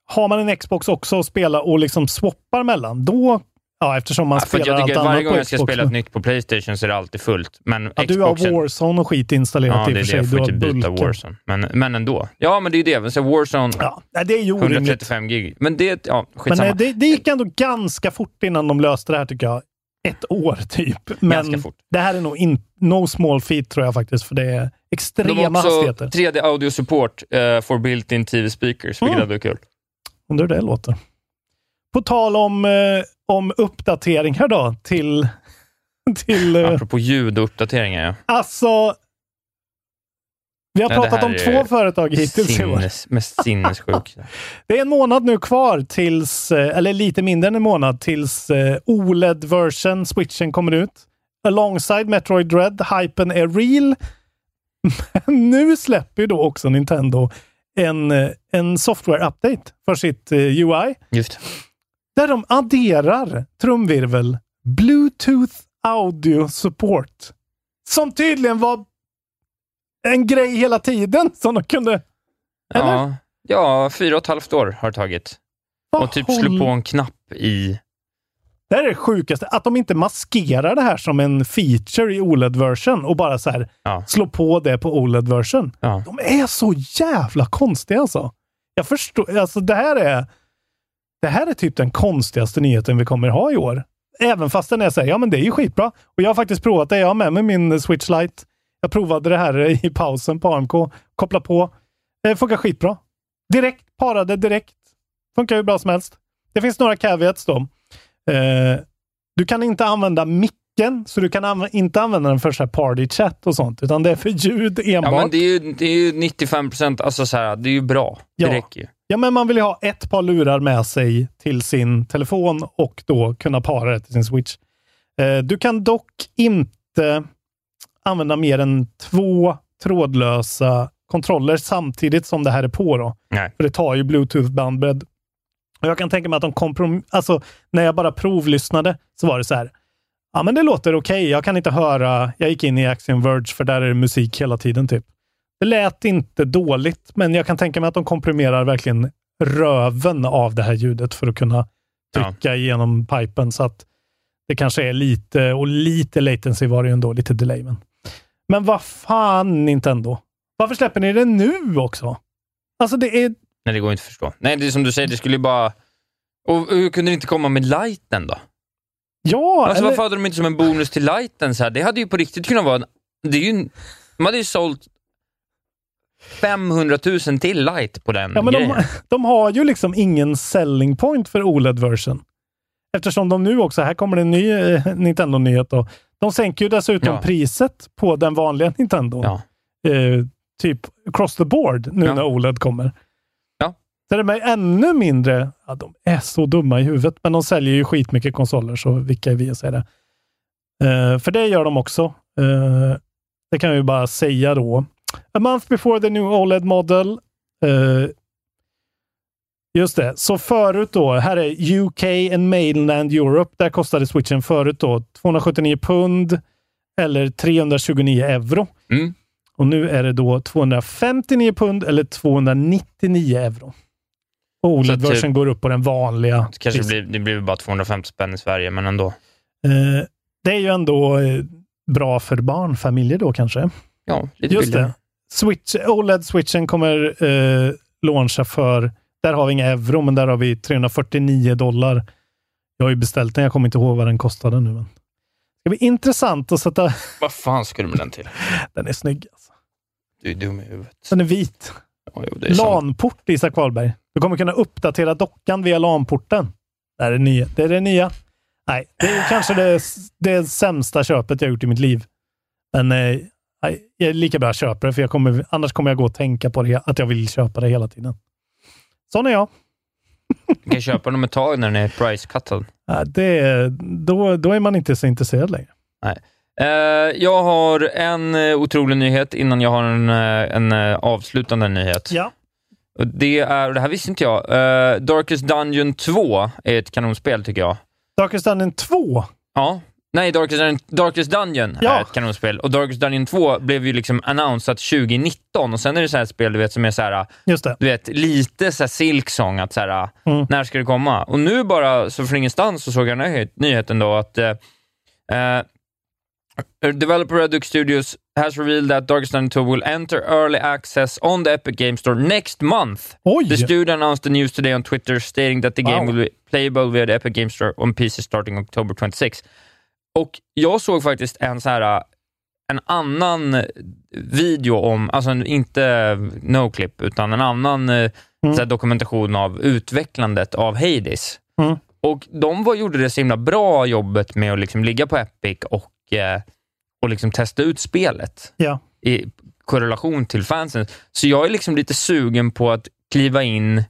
har man en Xbox också att spela och liksom swappar mellan, då Ja, eftersom man ja, spelar jag tycker allt Varje gång jag ska spela ett nytt på Playstation så är det alltid fullt. Men ja, Xboxen... Du har Warzone och skit installerat ja, i och för sig. Ja, det är det. Jag får inte byta Warzone. Men, men ändå. Ja, men det är ju det. Så Warzone, ja, det är ju 135 gig. Men det, ja, skitsamma. Men det, det gick ändå ganska fort innan de löste det här, tycker jag. Ett år, typ. Men det här är nog in, no small feat, tror jag faktiskt, för det är extrema. De har också hastigheter. 3D audio support uh, for built-in TV speakers, vilket mm. är kul. Undrar hur det låter. På tal om, eh, om uppdateringar då till... *laughs* till eh, Apropå ljud och uppdateringar, ja. Alltså, vi har ja, pratat om två företag hittills i år. Mest *laughs* sinnessjukt. det är en månad nu kvar tills, eh, eller lite mindre än en månad, tills eh, OLED-version, switchen, kommer ut. Alongside Metroid Dread, hypen är real. *laughs* Men nu släpper ju då också Nintendo en, eh, en software-update för sitt UI. Just där de adderar, trumvirvel, Bluetooth Audio Support. Som tydligen var en grej hela tiden som de kunde... Eller? Ja, ja fyra och ett halvt år har det tagit. Vad och typ slå på en knapp i... Det här är det sjukaste. Att de inte maskerar det här som en feature i OLED-version och bara så här ja. slå på det på OLED-version. Ja. De är så jävla konstiga alltså. Jag förstår. Alltså det här är det här är typ den konstigaste nyheten vi kommer ha i år. Även fast den är så ja men det är ju skitbra. Och jag har faktiskt provat det. Jag har med mig min Switch Lite. Jag provade det här *laughs* i pausen på AMK. Koppla på. Det funkar skitbra. Direkt, parade direkt. Funkar hur bra som helst. Det finns några caveats då. Eh, du kan inte använda micken, så du kan anv inte använda den för så här party chat och sånt, utan det är för ljud enbart. Ja, men det är ju, det är ju 95 procent, alltså så här, det är ju bra. Det ja. räcker ju. Ja, men man vill ju ha ett par lurar med sig till sin telefon och då kunna para det till sin switch. Eh, du kan dock inte använda mer än två trådlösa kontroller samtidigt som det här är på. Då. Nej. För det tar ju bluetooth-bandbredd. Jag kan tänka mig att de komprom... Alltså, när jag bara provlyssnade så var det så här. Ja, men det låter okej. Okay. Jag kan inte höra. Jag gick in i Axiom Verge för där är det musik hela tiden typ. Det lät inte dåligt, men jag kan tänka mig att de komprimerar verkligen röven av det här ljudet för att kunna trycka ja. igenom pipen. Så att det kanske är lite, och lite latency var det ju ändå, lite delay. Men, men vad fan Nintendo? Varför släpper ni det nu också? Alltså det är... Nej, det går inte att förstå. Nej, det är som du säger, det skulle ju bara... Och hur kunde det inte komma med lighten då? Ja, alltså, eller... Varför hade de inte som en bonus till lighten? Så här? Det hade ju på riktigt kunnat vara... Det är ju... De hade ju sålt 500 000 till light på den ja, men. De, *laughs* de har ju liksom ingen selling point för OLED-version. Eftersom de nu också, här kommer det en ny eh, Nintendo-nyhet då. De sänker ju dessutom ja. priset på den vanliga Nintendo. Ja. Eh, typ cross the board nu ja. när OLED kommer. Ja. Så det är ännu mindre, ja, de är så dumma i huvudet, men de säljer ju skitmycket konsoler, så vilka är vi att säga det? Eh, för det gör de också. Eh, det kan vi bara säga då. A month before the new OLED model. Uh, just det. Så förut då, här är UK and mainland Europe. Där kostade switchen förut då 279 pund eller 329 euro. Mm. Och nu är det då 259 pund eller 299 euro. OLED-versen går upp på den vanliga. Det kanske blir, det blir bara 250 spänn i Sverige, men ändå. Uh, det är ju ändå uh, bra för barnfamiljer då kanske. Ja, lite Just billigare. det. Switch, OLED-switchen kommer eh, launcha för, där har vi inga euro, men där har vi 349 dollar. Jag har ju beställt den, jag kommer inte ihåg vad den kostade nu. Men. Det blir intressant att sätta... *laughs* Vad fan ska du med den till? Den är snygg. Alltså. Du är dum i huvudet. Den är vit. Ja, LAN-port, Isak Wahlberg. Du kommer kunna uppdatera dockan via LAN-porten. Det är det nya. Det är det nya. Nej, det är kanske det, det sämsta köpet jag gjort i mitt liv. Men eh, jag är lika bra att köpa det, för jag kommer, annars kommer jag gå och tänka på det, att jag vill köpa det hela tiden. Sån är jag. Du kan köpa den om ett tag när den är price-cuttad. Ja, det, då, då är man inte så intresserad längre. Nej. Uh, jag har en uh, otrolig nyhet innan jag har en, uh, en avslutande nyhet. Ja. Och det är, det här visste inte jag, Darkest Dungeon 2 är ett kanonspel tycker jag. Darkest Dungeon 2? Ja. Nej, Darkest, Dungeon, Darkest Dungeon ja. är ett kanonspel och Darkest Dungeon 2 blev ju liksom annonsat 2019 och sen är det så här spel du vet, som är så här, du vet, lite så här Silksong, att så här, mm. när ska det komma? Och nu bara, så från ingenstans, så såg jag den här nyheten då att uh, developer Redux Studios has revealed that Darkest Dungeon 2 will enter early access on the Epic Game Store next month. Oj. The studio announced the news today on Twitter stating that the wow. game will be playable via the Epic Game Store on PC starting October 26. Och jag såg faktiskt en så här en annan video om, alltså inte Noclip, utan en annan mm. här, dokumentation av utvecklandet av Hades. Mm. Och de var, gjorde det så himla bra jobbet med att liksom ligga på Epic och, och liksom testa ut spelet ja. i korrelation till fansen. Så jag är liksom lite sugen på att kliva in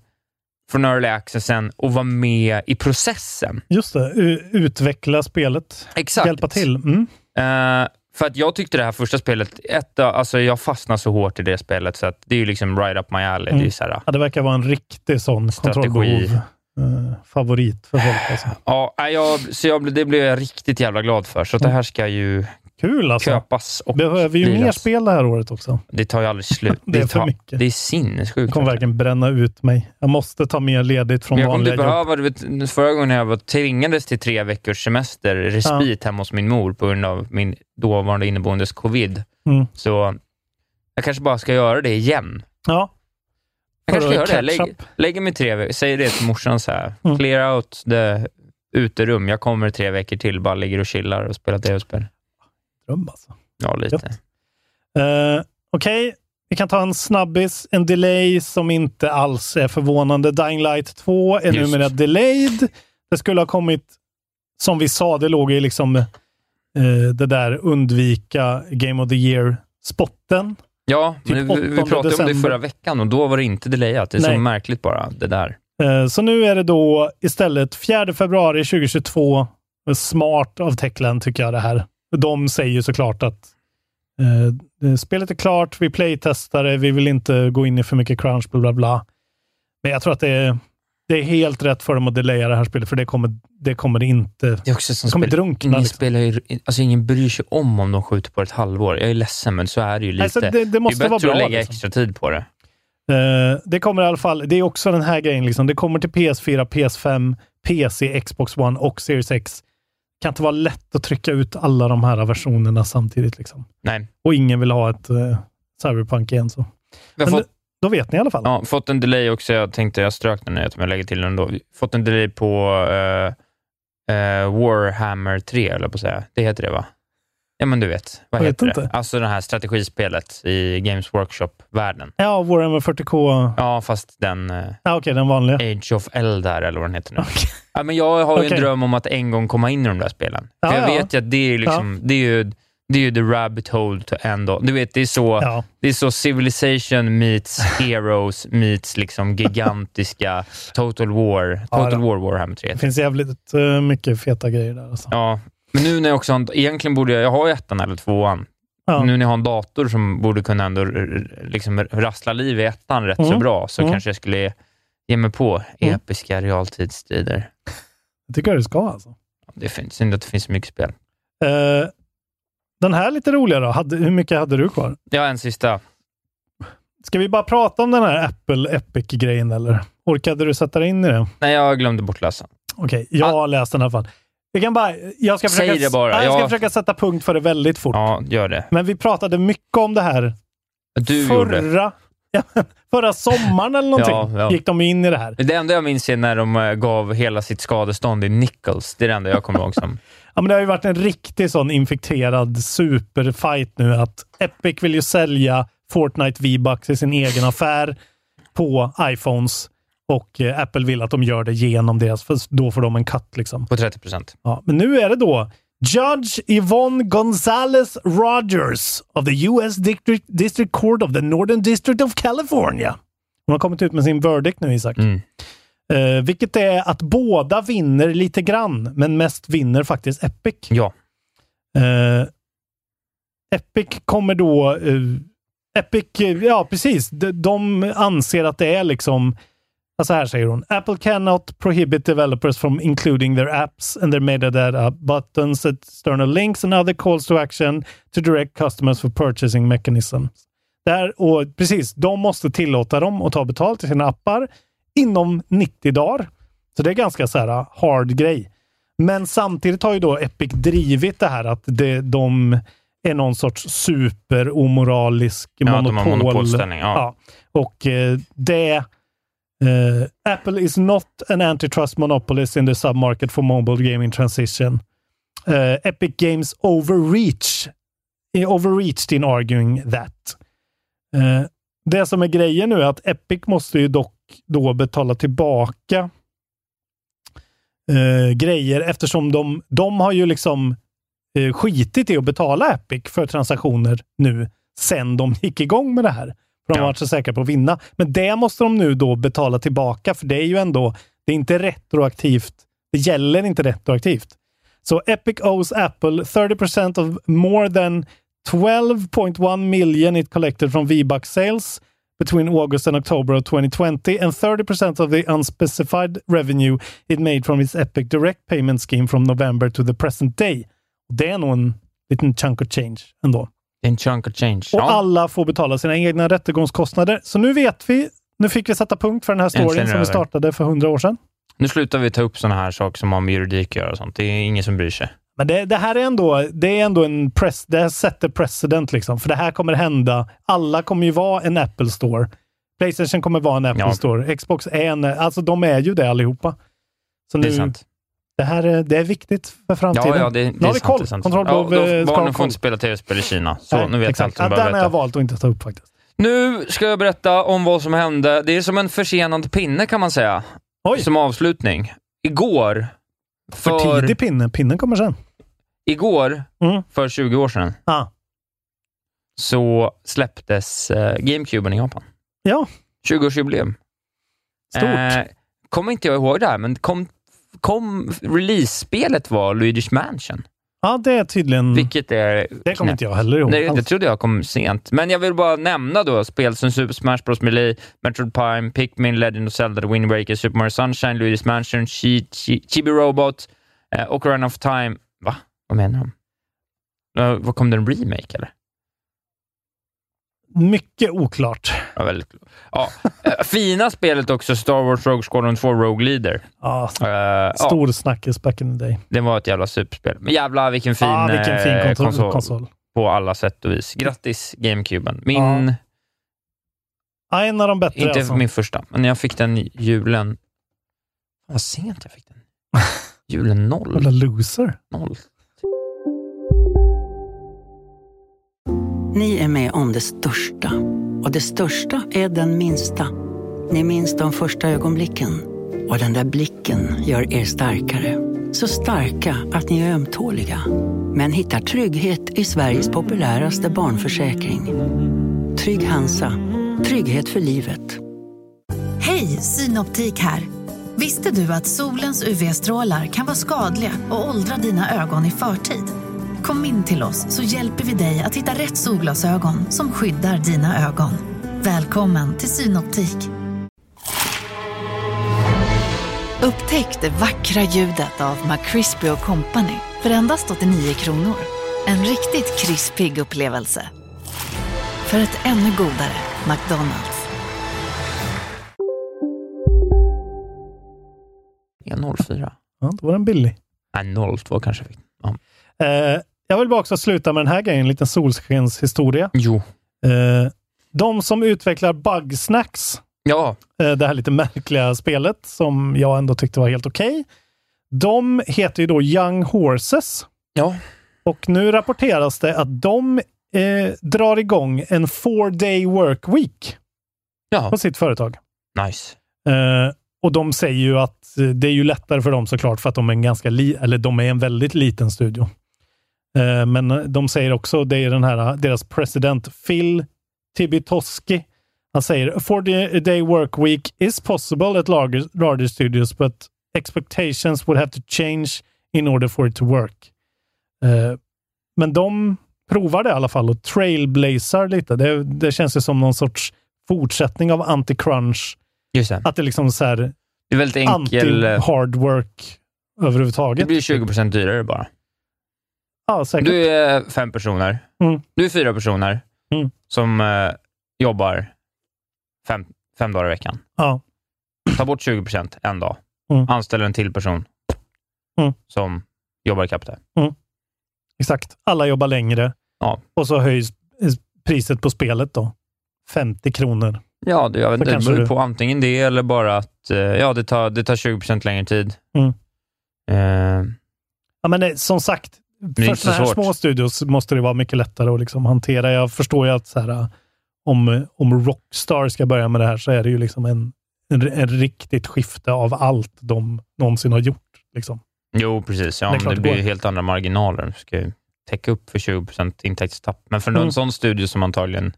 från early accessen och vara med i processen. Just det, utveckla spelet. Exakt. Hjälpa till. Mm. Uh, för att jag tyckte det här första spelet, ett, alltså jag fastnade så hårt i det spelet, så att det är ju liksom right up my alley. Mm. Det, är så här, ja, det verkar vara en riktig sån kontrollbehov. Uh, favorit för folk. Alltså. Ja, jag, så jag, det blev jag riktigt jävla glad för, så det här ska ju Kul alltså. köpas och Behöver ju mer spel det här året också. Det tar ju aldrig slut. det är för mycket. Det är sinnessjukt. Det kommer verkligen bränna ut mig. Jag måste ta mer ledigt från jag vanliga jobb. Behöva, vet, förra gången jag var tvingades till tre veckors semester, respit ja. hemma hos min mor på grund av min dåvarande inneboendes covid. Mm. Så jag kanske bara ska göra det igen. Ja. Jag kanske ska göra det. Lägg, lägger mig tre veckor. Säg det till morsan så här. Mm. Clear out the uterum. Jag kommer tre veckor till, bara ligger och chillar och spelar tv-spel. Dröm alltså. Ja, lite. Uh, Okej, okay. vi kan ta en snabbis. En delay som inte alls är förvånande. Dying Light 2 är Just. numera delayed. Det skulle ha kommit, som vi sa, det låg i liksom uh, det där undvika Game of the Year-spotten. Ja, typ men vi, vi pratade december. om det förra veckan och då var det inte delayat. Det är Nej. så märkligt bara, det där. Uh, så nu är det då istället 4 februari 2022. Smart av Techland tycker jag det här de säger såklart att eh, spelet är klart, vi playtestar det, vi vill inte gå in i för mycket crunch, bla bla bla. Men jag tror att det är, det är helt rätt för dem att delaya det här spelet, för det kommer det kommer inte... Det också det kommer spel, drunkna. Ingen, liksom. spelar ju, alltså ingen bryr sig om om de skjuter på ett halvår. Jag är ledsen, men så är det ju lite. Alltså, det, det måste det är vara bättre bra. att lägga liksom. extra tid på det. Eh, det kommer i alla fall, det är också den här grejen, liksom. det kommer till PS4, PS5, PC, Xbox One och Series X. Kan inte vara lätt att trycka ut alla de här versionerna samtidigt. Liksom. Nej. Och ingen vill ha ett uh, Cyberpunk igen. Så. Men fått, då vet ni i alla fall. ja, fått en delay också. Jag tänkte jag strök den nyheten, men jag lägger till den ändå. Fått en delay på eh, eh, Warhammer 3, eller på att säga. Det heter det, va? Ja, men du vet. Vad Jag heter vet det? inte. Alltså det här strategispelet i Games Workshop-världen. Ja, Warhammer 40K. Ja, fast den eh, Ja, Okej, den vanliga. Age of Eldar, eller vad den heter nu. Okej. Ja, men jag har ju Okej. en dröm om att en gång komma in i de där spelen. Ja, För jag ja. vet ju att det är, liksom, det är ju det är ju the rabbit hole to end all. Du vet, det är så, Ja. det är så civilization meets heroes *laughs* meets liksom gigantiska total war. Total Ja, war Warhammer 3. Det finns jävligt eh, mycket feta grejer där. Alltså. Ja, men nu när jag också har en, egentligen borde jag, jag har ju ettan eller tvåan. Ja. Nu när jag har en dator som borde kunna ändå liksom rassla liv i ettan rätt så Mm. bra, så Mm. kanske jag skulle ge mig på Mm. episka realtidsstrider. Det tycker jag det ska alltså. Det finns synd att det finns så mycket spel. Eh, den här lite roliga då. Hade, hur mycket hade du kvar? Jag har en sista. Ska vi bara prata om den här Apple Epic-grejen eller? Orkade du sätta dig in i det? Nej, jag glömde bort läsa. Okej, jag har läst den i alla fall. Jag kan bara... Jag ska Säg försöka, det bara. Jag ska Jag- försöka sätta punkt för det väldigt fort. Ja, gör det. Men vi pratade mycket om det här Du gjorde förra, ja, *laughs* förra sommaren eller någonting. Ja, ja. Gick de in i det här. Det enda jag minns är när de eh, gav hela sitt skadestånd i nickels. Det är det enda jag kommer ihåg som. *laughs* Ja, men det har ju varit en riktig sån infekterad superfight nu att Epic vill ju sälja Fortnite V-Bucks i sin egen affär på iPhones och eh, Apple vill att de gör det genom deras, för då får de en cut liksom. På 30 procent. Ja, men nu är det då Judge Yvonne Gonzalez Rogers of the US District, District Court of the Northern District of California. Hon har kommit ut med sin verdict nu, Isak. Mm. Eh, vilket är att båda vinner lite grann, men mest vinner faktiskt Epic. Ja. Eh, Epic kommer då... eh, Epic, ja precis. De, de anser att det är liksom... ja, Så här säger hon. Apple cannot prohibit developers from including their apps and their metadata buttons, external links and other calls to action to direct customers for purchasing mechanisms. Där, och precis, de måste tillåta dem att ta betalt i sina appar inom 90 dagar. Så det är ganska så här hard grej. Men samtidigt har ju då Epic drivit det här att det, de är någon sorts super-omoralisk Ja, monopol. monopolställning, ja. Och eh, det... Uh, Apple is not an antitrust monopolist in the submarket for mobile gaming transition. Uh, Epic Games overreach, eh, overreached in arguing that. Uh, det som är grejen nu är att Epic måste ju dock då betala tillbaka grejer eftersom de, de har ju liksom skitit i att betala Epic för transaktioner nu sen de gick igång med det här. För de har varit så säkra på att vinna. Men det måste de nu då betala tillbaka för det är ju ändå, det är inte retroaktivt. Det gäller inte retroaktivt. Så Epic owes Apple 30% of more than 12.1 million it collected from V-Bucks sales between August and October of 2020 and 30% of the unspecified revenue it made from its Epic Direct Payment Scheme from November to the present day. Det är nog en liten chunk of change ändå. En chunk of change. Och Ja. alla får betala sina egna rättegångskostnader. Så nu vet vi. Nu fick vi sätta punkt för den här storyn är som vi startade för hundra år sedan. Nu slutar vi ta upp sådana här saker som har med juridik att göra och sånt. Det är ingen som bryr sig. Men det, det här är ändå, det är ändå en press, det här sätter precedent liksom. För det här kommer hända. Alla kommer ju vara en Apple Store. Playstation kommer vara en Apple Ja. Store. Xbox är en, alltså de är ju det allihopa. Så Det är nu, sant. Det här är, det är viktigt för framtiden. Ja, ja, det, det nu har är vi koll. det sant. Kontroll ja, då, eh, Barnen får inte spela tv-spel i Kina. Så Nej, nu vet exakt. allt ja, Den har jag valt att inte ta upp faktiskt. Nu ska jag berätta om vad som hände. Det är som en försenad pinne kan man säga. Oj. Som avslutning. Igår, För, för, tidig pinne. Pinnen kommer sen. igår, Mm. för 20 år sedan, Ah. så släpptes eh, GameCuben i Japan. Ja, 20-årsjubileum. stort. Eh, kommer inte jag ihåg det här, men kom, kom release-spelet var Luigi's Mansion. Ja, det är tydligen... Vilket är... Det kommer inte jag heller ihåg. Nej, det trodde jag kom sent. Men jag vill bara nämna då spel som Super Smash Bros. Melee, Metroid Prime, Pikmin, Legend of Zelda, The Wind Waker, Super Mario Sunshine, Luigi's Mansion, Chi, Chi, Chibi Robot, eh, Ocarina of Time. Va? Vad menar de? Uh, vad kom det en remake eller? Mycket oklart. Ja, väldigt, ja. Eh, fina spelet också, Star Wars Rogue Squadron 2 Rogue Leader. Ja, uh, stor ja. snackis back in the day. Det var ett jävla superspel. Men jävlar vilken fin, ja, vilken fin konsol, konsol, konsol, På alla sätt och vis. Grattis GameCuben. Min... Ja. en av de bättre Inte alltså. min första, men jag fick den julen... Vad sent jag fick den. *laughs* Julen noll. Jävla loser. Noll. Ni är med om det största. Och det största är den minsta. Ni minns de första ögonblicken. Och den där blicken gör er starkare. Så starka att ni är ömtåliga. Men hittar trygghet i Sveriges populäraste barnförsäkring. Trygg Hansa. Trygghet för livet. Hej, Synoptik här. Visste du att solens UV-strålar kan vara skadliga och åldra dina ögon i förtid? Kom in till oss så hjälper vi dig att hitta rätt solglasögon som skyddar dina ögon. Välkommen till Synoptik. Upptäck det vackra ljudet av McCrispy Company för endast 89 kronor. En riktigt krispig upplevelse. För ett ännu godare McDonalds. Ja, 04. Ja, då var den billig. Nej, 02 kanske. Ja. Eh, jag vill bara också sluta med den här grejen, en liten solskenshistoria. Jo. Eh, de som utvecklar Bugsnacks, ja. eh, det här lite märkliga spelet som jag ändå tyckte var helt okej. Okay, de heter ju då Young Horses. Ja. Och nu rapporteras det att de eh, drar igång en four day work week ja. på sitt företag. Nice. Eh, och de säger ju att eh, det är ju lättare för dem såklart för att de är en ganska eller de är en väldigt liten studio. Eh, men de säger också, det är den här, deras president Phil Tibitoski. Han säger, for the day work week is possible at larger, larger studios, but expectations would have to change in order for it to work. Men de provar det i alla fall och trailblazar lite. Det, det känns ju som någon sorts fortsättning av anti-crunch. Just det. Att det liksom så här, det är väldigt enkel... Anti-hard work överhuvudtaget. Det blir 20% dyrare bara. Ja, säkert. Du är fem personer. Mm. Du är fyra personer mm. som eh, jobbar fem, fem dagar i veckan. Ja. Ta bort 20 procent en dag. Mm. Anställ en till person mm. som jobbar ikapp det. Mm. Exakt. Alla jobbar längre ja. och så höjs priset på spelet då. 50 kronor. Ja, det, jag vet, det beror på antingen det eller bara att eh, ja, det, tar, det tar 20 procent längre tid. Mm. Eh. Ja, men det, som sagt, för sådana här små studios måste det vara mycket lättare att liksom hantera. Jag förstår ju att så här, om, om Rockstar ska börja med det här så är det ju liksom en, en, en riktigt skifte av allt de någonsin har gjort. Liksom. Jo, precis. Ja, det, det blir ju helt andra marginaler. Du ska ju täcka upp för 20% intäktstapp. Men för mm. en sån studio som antagligen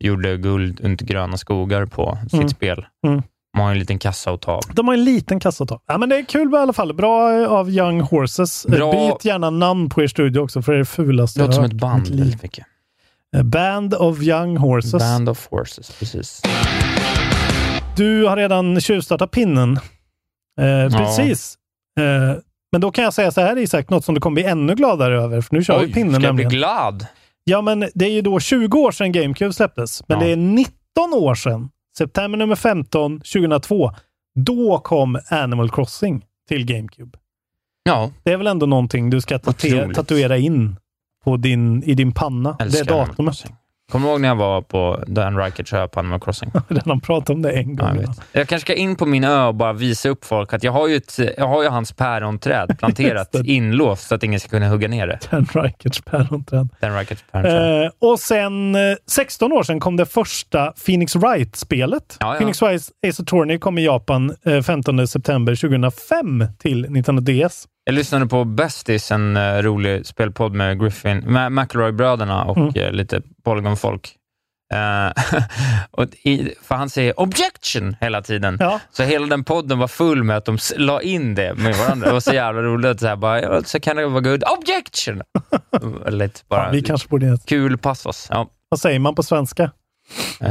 gjorde guld under gröna skogar på sitt mm. spel, mm. De har en liten kassa att ta De har en liten kassa att ta ja, men Det är kul i alla fall. Bra eh, av Young Horses. Eh, Bra. Byt gärna namn på er studio också, för det är det fulaste jag har som ett band. Eh, Band of Young Horses. Band of Horses, precis. Du har redan tjuvstartat pinnen. Eh, precis. Ja. Eh, men då kan jag säga så här Isak, något som du kommer bli ännu gladare över, för nu kör Oj, vi pinnen ska jag bli glad? Ja, men det är ju då 20 år sedan GameCube släpptes, men ja. det är 19 år sedan September nummer 15, 2002. Då kom Animal Crossing till GameCube. Ja. Det är väl ändå någonting du ska tatuera in på din, i din panna. Älskar det datumet. Kommer du ihåg när jag var på Dan Reicherts ö på Animal Crossing? *laughs* Redan pratat om det en gång. Jag, jag, kanske ska in på min ö och bara visa upp folk att jag har ju, ett, jag har ju hans päronträd *laughs* planterat inlåst så att ingen ska kunna hugga ner det. Dan Reicherts päronträd. Dan Reicherts päronträd. Eh, och sen eh, 16 år sedan kom det första Phoenix Wright-spelet. Ja, ja. Phoenix Wright Ace Attorney kom i Japan eh, 15 september 2005 till Nintendo DS. Jag lyssnade på Bestis, en uh, rolig spelpodd med Griffin, med McElroy-bröderna och mm. uh, lite Polygon-folk. Uh, *laughs* och i, för han säger objection hela tiden. Ja. Så hela den podden var full med att de la in det med varandra. Det var så jävla roligt. Så här, bara, så kan det vara good. Objection! *laughs* Lite bara, ja, vi kanske borde... Kul passus. Ja. Vad säger man på svenska? Uh,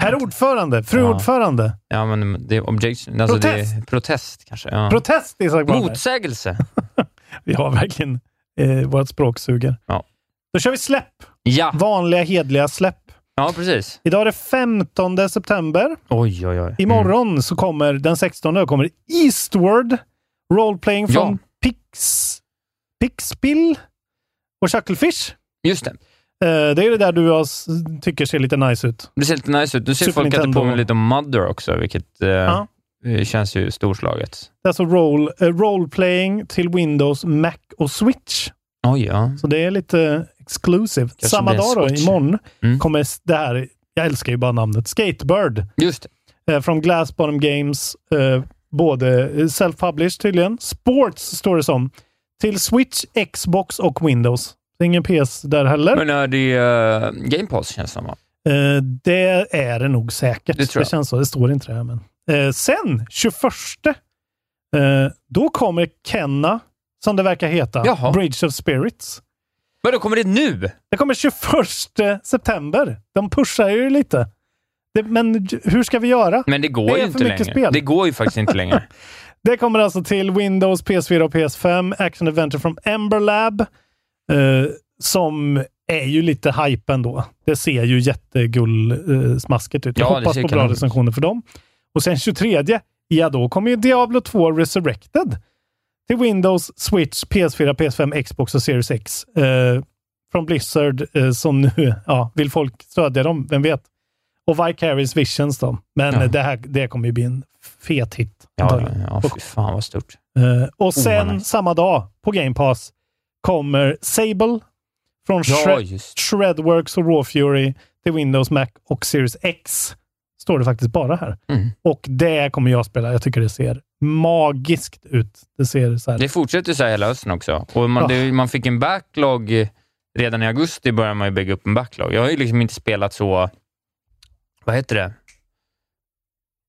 Herr ordförande, fru ja. ordförande. Ja, men det är objection. Alltså protest. Är protest kanske. Ja. Protest, Isak Motsägelse. *laughs* vi har verkligen eh, vårt språk suger. Ja. Då kör vi släpp. Ja. Vanliga, hedliga släpp. Ja, precis. Idag är det 15 september. Oj, oj, oj. Imorgon mm. så kommer, den 16 kommer Eastward, roleplaying från ja. Pix, Pixbill och Chucklefish. Just det. Uh, det är det där du har, tycker ser lite nice ut. Det ser lite nice ut. Du ser Super folk Nintendo. att det påminner lite om Mother också, vilket uh, uh -huh. känns ju storslaget. Det är alltså role, uh, roleplaying till Windows, Mac och Switch. Oj, ja. Så det är lite exclusive. Kanske Samma dag då, imorgon, mm. kommer det här, jag älskar ju bara namnet, Skatebird. Just det. Eh, från Glass Bottom Games. Eh, både self-published tydligen. Sports står det som. Till Switch, Xbox och Windows. Är ingen PS där heller. Men är det uh, Game Pass känns det som? Uh, det är det nog säkert. Det, det känns så. Det står inte det. Men. Uh, sen, 21, uh, då kommer Kenna som det verkar heta. Jaha. Bridge of Spirits. Men då kommer det nu? Det kommer 21 september. De pushar ju lite. Det, men hur ska vi göra? Men det går det ju inte längre. Spel. Det går ju faktiskt inte längre. *laughs* det kommer alltså till Windows, PS4 och PS5. Action Adventure från Ember Lab. Uh, som är ju lite hype ändå. Det ser ju jättegull-smasket uh, ut. Jag ja, hoppas på bra recensioner för dem. Och sen 23, ja då kommer ju Diablo 2 Resurrected till Windows, Switch, PS4, PS5, Xbox och Series X. Eh, från Blizzard eh, som nu, *laughs* ja, vill folk stödja dem? Vem vet? Och Vicarious Visions då. Men ja. det här det kommer ju bli en fet hit. Ja, ja, ja fy fan vad stort. Eh, och sen oh, samma dag på Game Pass kommer Sable från ja, Shred Shredworks och Raw Fury till Windows, Mac och Series X. Står det faktiskt bara här. Mm. Och det kommer jag spela. Jag tycker det ser magiskt ut. Det ser så här. Det fortsätter så här hela hösten också. Och man, ja. det, man fick en backlog redan i augusti började man ju bygga upp en backlog. Jag har ju liksom inte spelat så... Vad heter det?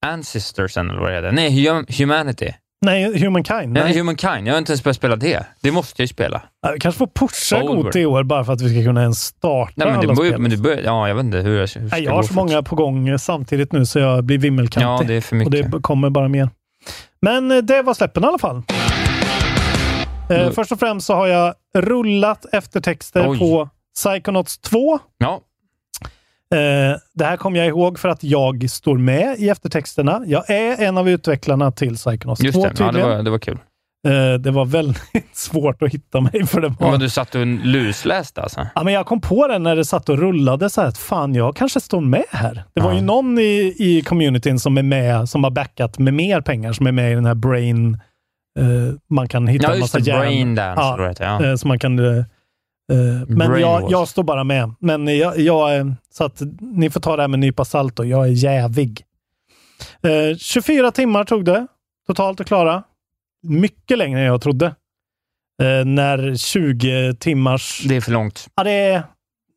Ancestors eller vad det heter. Nej, Humanity. Nej, Humankind. Nej, nej Humankind. Jag har inte ens börjat spela det. Det måste jag ju spela. vi kanske får pusha Gott i år bara för att vi ska kunna ens starta nej, men alla spel. Men det börjar, ja, jag vet inte hur jag hur nej, Jag har så många på gång samtidigt nu så jag blir vimmelkantig. Ja, det är för mycket. Och det kommer bara mer. Men eh, det var släppen i alla fall. Mm. först och främst så har jag rullat eftertexter Oj. på Psychonauts 2. Ja. Eh, det här kommer jag ihåg för att jag står med i eftertexterna. Jag är en av utvecklarna till Psychonauts 2 Just det, ja, det, var, det var kul. Eh, det var väldigt *laughs* svårt att hitta mig. För det var... Men du satt och lusläste alltså? Ja, men jag kom på det när det satt och rullade, så här, att fan, jag kanske står med här. Det ja. var ju någon i, i communityn som är med, som har backat med mer pengar, som är med i den här Brain... Uh, man kan hitta ja, en massa järn. Brain Dance, ja, heter, ja. Uh, så man kan... Uh, men jag, jag, står bara med. Men jag, jag, så att ni får ta det här med en nypa salt och jag är jävig. 24 timmar tog det totalt att klara mycket längre än jag trodde. Eh, när 20 timmars... Det är för långt. Ja, det är,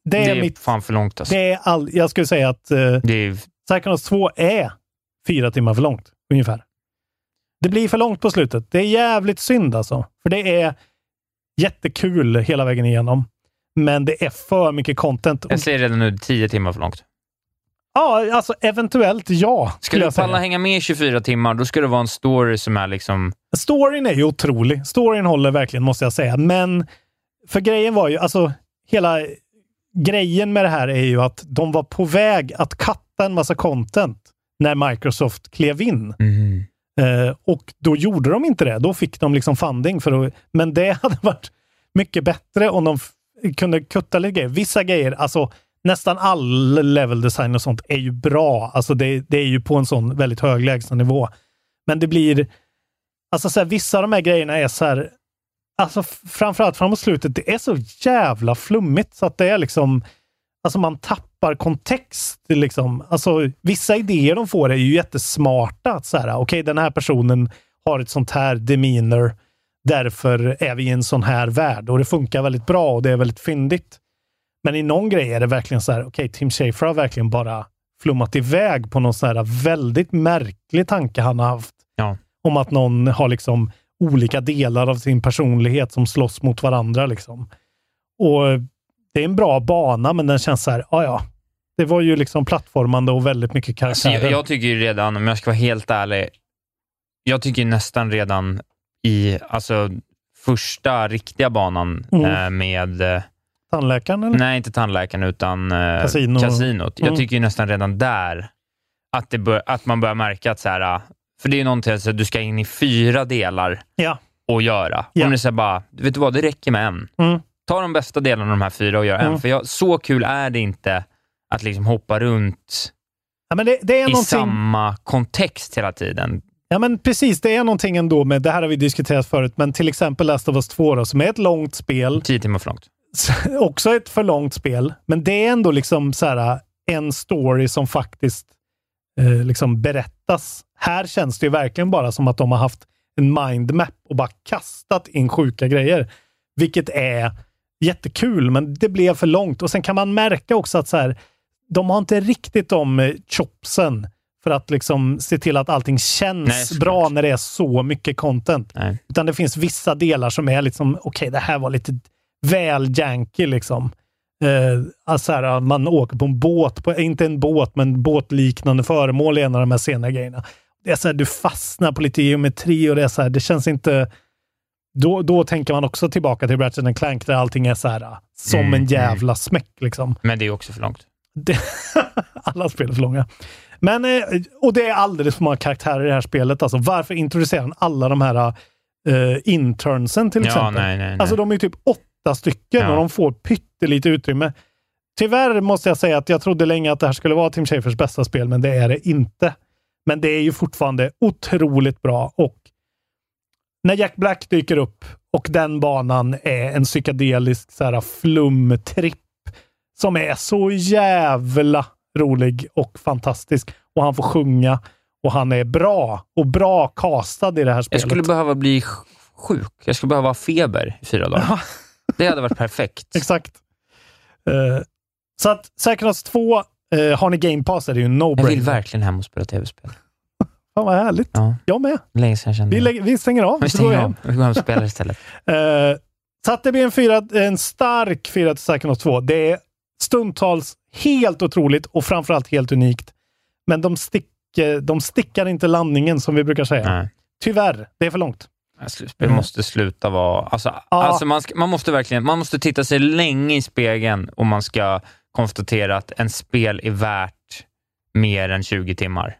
det är, det är mitt... fan för långt. Alltså. Det är all, jag skulle säga att eh, det är... Psychonauts 2 är fyra timmar för långt, ungefär. Det blir för långt på slutet. Det är jävligt synd alltså. För det är jättekul hela vägen igenom. Men det är för mycket content. Jag ser redan nu 10 timmar för långt. Ja, alltså eventuellt ja. Ska du palla hänga med i 24 timmar, då ska det vara en story som är liksom... Storyn är ju otrolig. Storyn håller verkligen, måste jag säga. Men för grejen var ju, alltså hela grejen med det här är ju att de var på väg att katta en massa content när Microsoft klev in. Mm. Eh, och då gjorde de inte det. Då fick de liksom funding för att... Men det *laughs* hade varit mycket bättre om de kunde kutta lite grejer. Vissa grejer, alltså nästan all level design och sånt är ju bra. Alltså det, det är ju på en sån väldigt hög lägstanivå. Men det blir... Alltså så här, vissa av de här grejerna är så här... Alltså framförallt framåt slutet, det är så jävla flummigt så att det är liksom... Alltså man tappar kontext. Liksom. Alltså, vissa idéer de får är ju jättesmarta. Att så här, okej, okay, den här personen har ett sånt här demeanor. Därför är vi i en sån här värld och det funkar väldigt bra och det är väldigt fyndigt. Men i någon grej är det verkligen så här, okej, okay, Tim Schafer har verkligen bara flummat iväg på någon sån här väldigt märklig tanke han har haft. Ja. Om att någon har liksom olika delar av sin personlighet som slåss mot varandra. Liksom. Och Det är en bra bana, men den känns så här, ja ja. Det var ju liksom plattformande och väldigt mycket karaktärer. Alltså, jag, jag tycker ju redan, om jag ska vara helt ärlig, jag tycker nästan redan i alltså, första riktiga banan mm. eh, med... Eh, tandläkaren? Eller? Nej, inte tandläkaren, utan eh, Casino. kasinot. Mm. Jag tycker nästan redan där att, det bör, att man börjar märka att så här, för det är någonting att du ska in i fyra delar ja. och göra. Ja. Om du säger bara, vet du vad, det räcker med en. Mm. Ta de bästa delarna av de här fyra och gör mm. en. För jag, så kul är det inte att liksom hoppa runt ja, det, det, är i någonting... samma kontext hela tiden. Ja, men precis. Det är någonting ändå med, det här har vi diskuterat förut, men till exempel Last of Us 2 då, som är ett långt spel. Tio timmar för långt. *laughs* också ett för långt spel, men det är ändå liksom så här, en story som faktiskt eh, liksom berättas. Här känns det ju verkligen bara som att de har haft en mindmap och bara kastat in sjuka grejer. Vilket är jättekul, men det blev för långt. Och sen kan man märka också att så här, de har inte riktigt de eh, chopsen för att liksom se till att allting känns Nej, bra när det är så mycket content. Nej. Utan det finns vissa delar som är liksom, okej, okay, det här var lite väl janky liksom. Eh, alltså här, man åker på en båt, på, inte en båt, men båtliknande föremål i en av de här senare grejerna. Det är så här, du fastnar på lite geometri och det är så här, det känns inte... Då, då tänker man också tillbaka till Ratchet Clank där allting är så här, som mm, en mm. jävla mm. smäck. Liksom. Men det är också för långt. Det, *laughs* alla spel är för långa. Men, eh, och det är alldeles för många karaktärer i det här spelet. Alltså, varför introducerar han alla de här uh, internsen till exempel? Ja, nej, nej, nej. Alltså de är typ åtta stycken ja. och de får pyttelite utrymme. Tyvärr måste jag säga att jag trodde länge att det här skulle vara Tim Schafers bästa spel, men det är det inte. Men det är ju fortfarande otroligt bra och när Jack Black dyker upp och den banan är en psykedelisk flumtripp som är så jävla rolig och fantastisk. Och han får sjunga och han är bra och bra castad i det här spelet. Jag skulle behöva bli sjuk. Jag skulle behöva ha feber i fyra dagar. det hade varit perfekt. *laughs* Exakt. Uh, så att Psychonauts 2, uh, har ni Game Pass är det ju en no-brainer. Jag vill verkligen hem och spela tv-spel. Fan vad härligt. Ja. Jag med. Länge sedan jag kände vi, lägger, vi stänger av. Vi stänger av. Vi går hem och spelar istället. *laughs* uh, så att det blir en, fyra, en stark fyra till Psychonauts 2. Det är stundtals helt otroligt och framförallt helt unikt. Men de, stick, de stickar inte landningen som vi brukar säga. Nej. Tyvärr, det är för långt. Slutspel mm. måste sluta vara... Alltså, ja. alltså man, ska, man, måste verkligen man måste titta sig länge i spegeln om man ska konstatera att en spel är värt mer än 20 timmar.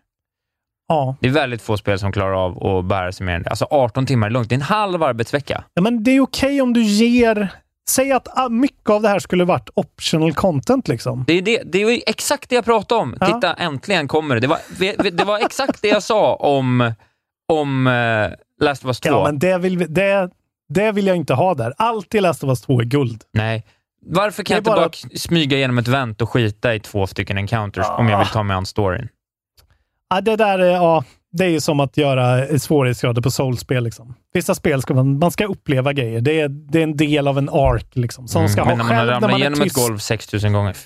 Ja. Det är väldigt få spel som klarar av att bära sig mer än det. Alltså 18 timmar är lugnt. Det är en halv arbetsvecka. Ja, men det är okej okay om du ger Säg att ah, mycket av det här skulle varit optional content. Liksom. Det är, det, det är exakt det jag pratade om. Ja. Titta, äntligen kommer det. Det var, det var exakt det jag sa om, om uh, Last of Us 2. Ja, men det vill, det, det vill jag inte ha där. Allt i Last of Us 2 är guld. Nej. Varför kan jag inte bara, bara smyga igenom ett vänt och skita i två stycken encounters ja. om jag vill ta mig an storyn? Ja, det där är... Ja det är ju som att göra svårighetsgrader på soulspel. Liksom. Vissa spel ska man, man ska uppleva grejer. Det är, det är en del av en ark. Liksom, som mm, ska men ha när man har ramlat igenom ett golv 6000 gånger.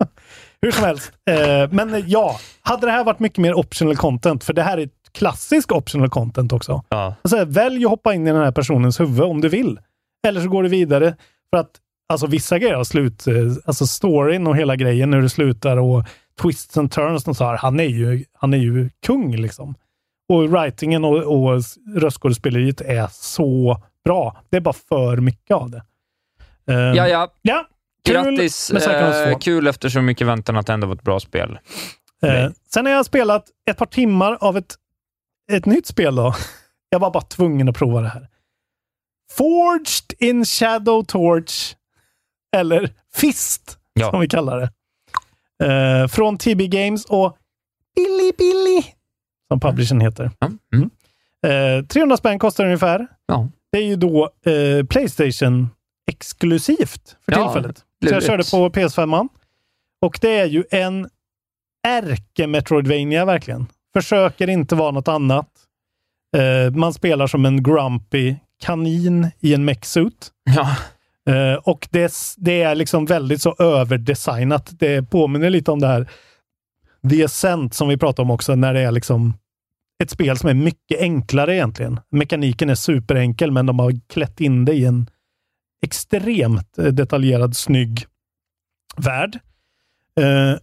*laughs* Hur som helst. Eh, men ja, hade det här varit mycket mer optional content, för det här är klassisk optional content också. Ja. Alltså, välj att hoppa in i den här personens huvud om du vill. Eller så går du vidare. För att alltså, vissa grejer har slut. Eh, alltså storyn och hela grejen, när det slutar och twists and turns och så här. Han är ju, han är ju kung liksom. Och writingen och, och röstskådespeleriet är så bra. Det är bara för mycket av det. Um, ja, ja. ja kul Grattis! Eh, kul efter så mycket väntan att det ändå var ett bra spel. Eh, sen har jag spelat ett par timmar av ett, ett nytt spel. då. *laughs* Jag var bara tvungen att prova det här. Forged in Shadow Torch, eller Fist, ja. som vi kallar det. Eh, från TB Games och Billy Billy som publishern heter. Mm. Eh, 300 spänn kostar det ungefär. Ja. Det är ju då eh, Playstation exklusivt för ja, tillfället. Så jag körde på PS5. Och det är ju en ärke-Metroidvania verkligen. Försöker inte vara något annat. Eh, man spelar som en grumpy kanin i en mechsuit. Ja. Uh, och det, det, är liksom väldigt så överdesignat. Det påminner lite om det här The Ascent som vi pratade om också, när det är liksom ett spel som är mycket enklare egentligen. Mekaniken är superenkel, men de har klätt in det i en extremt eh, detaljerad, snygg värld. Uh,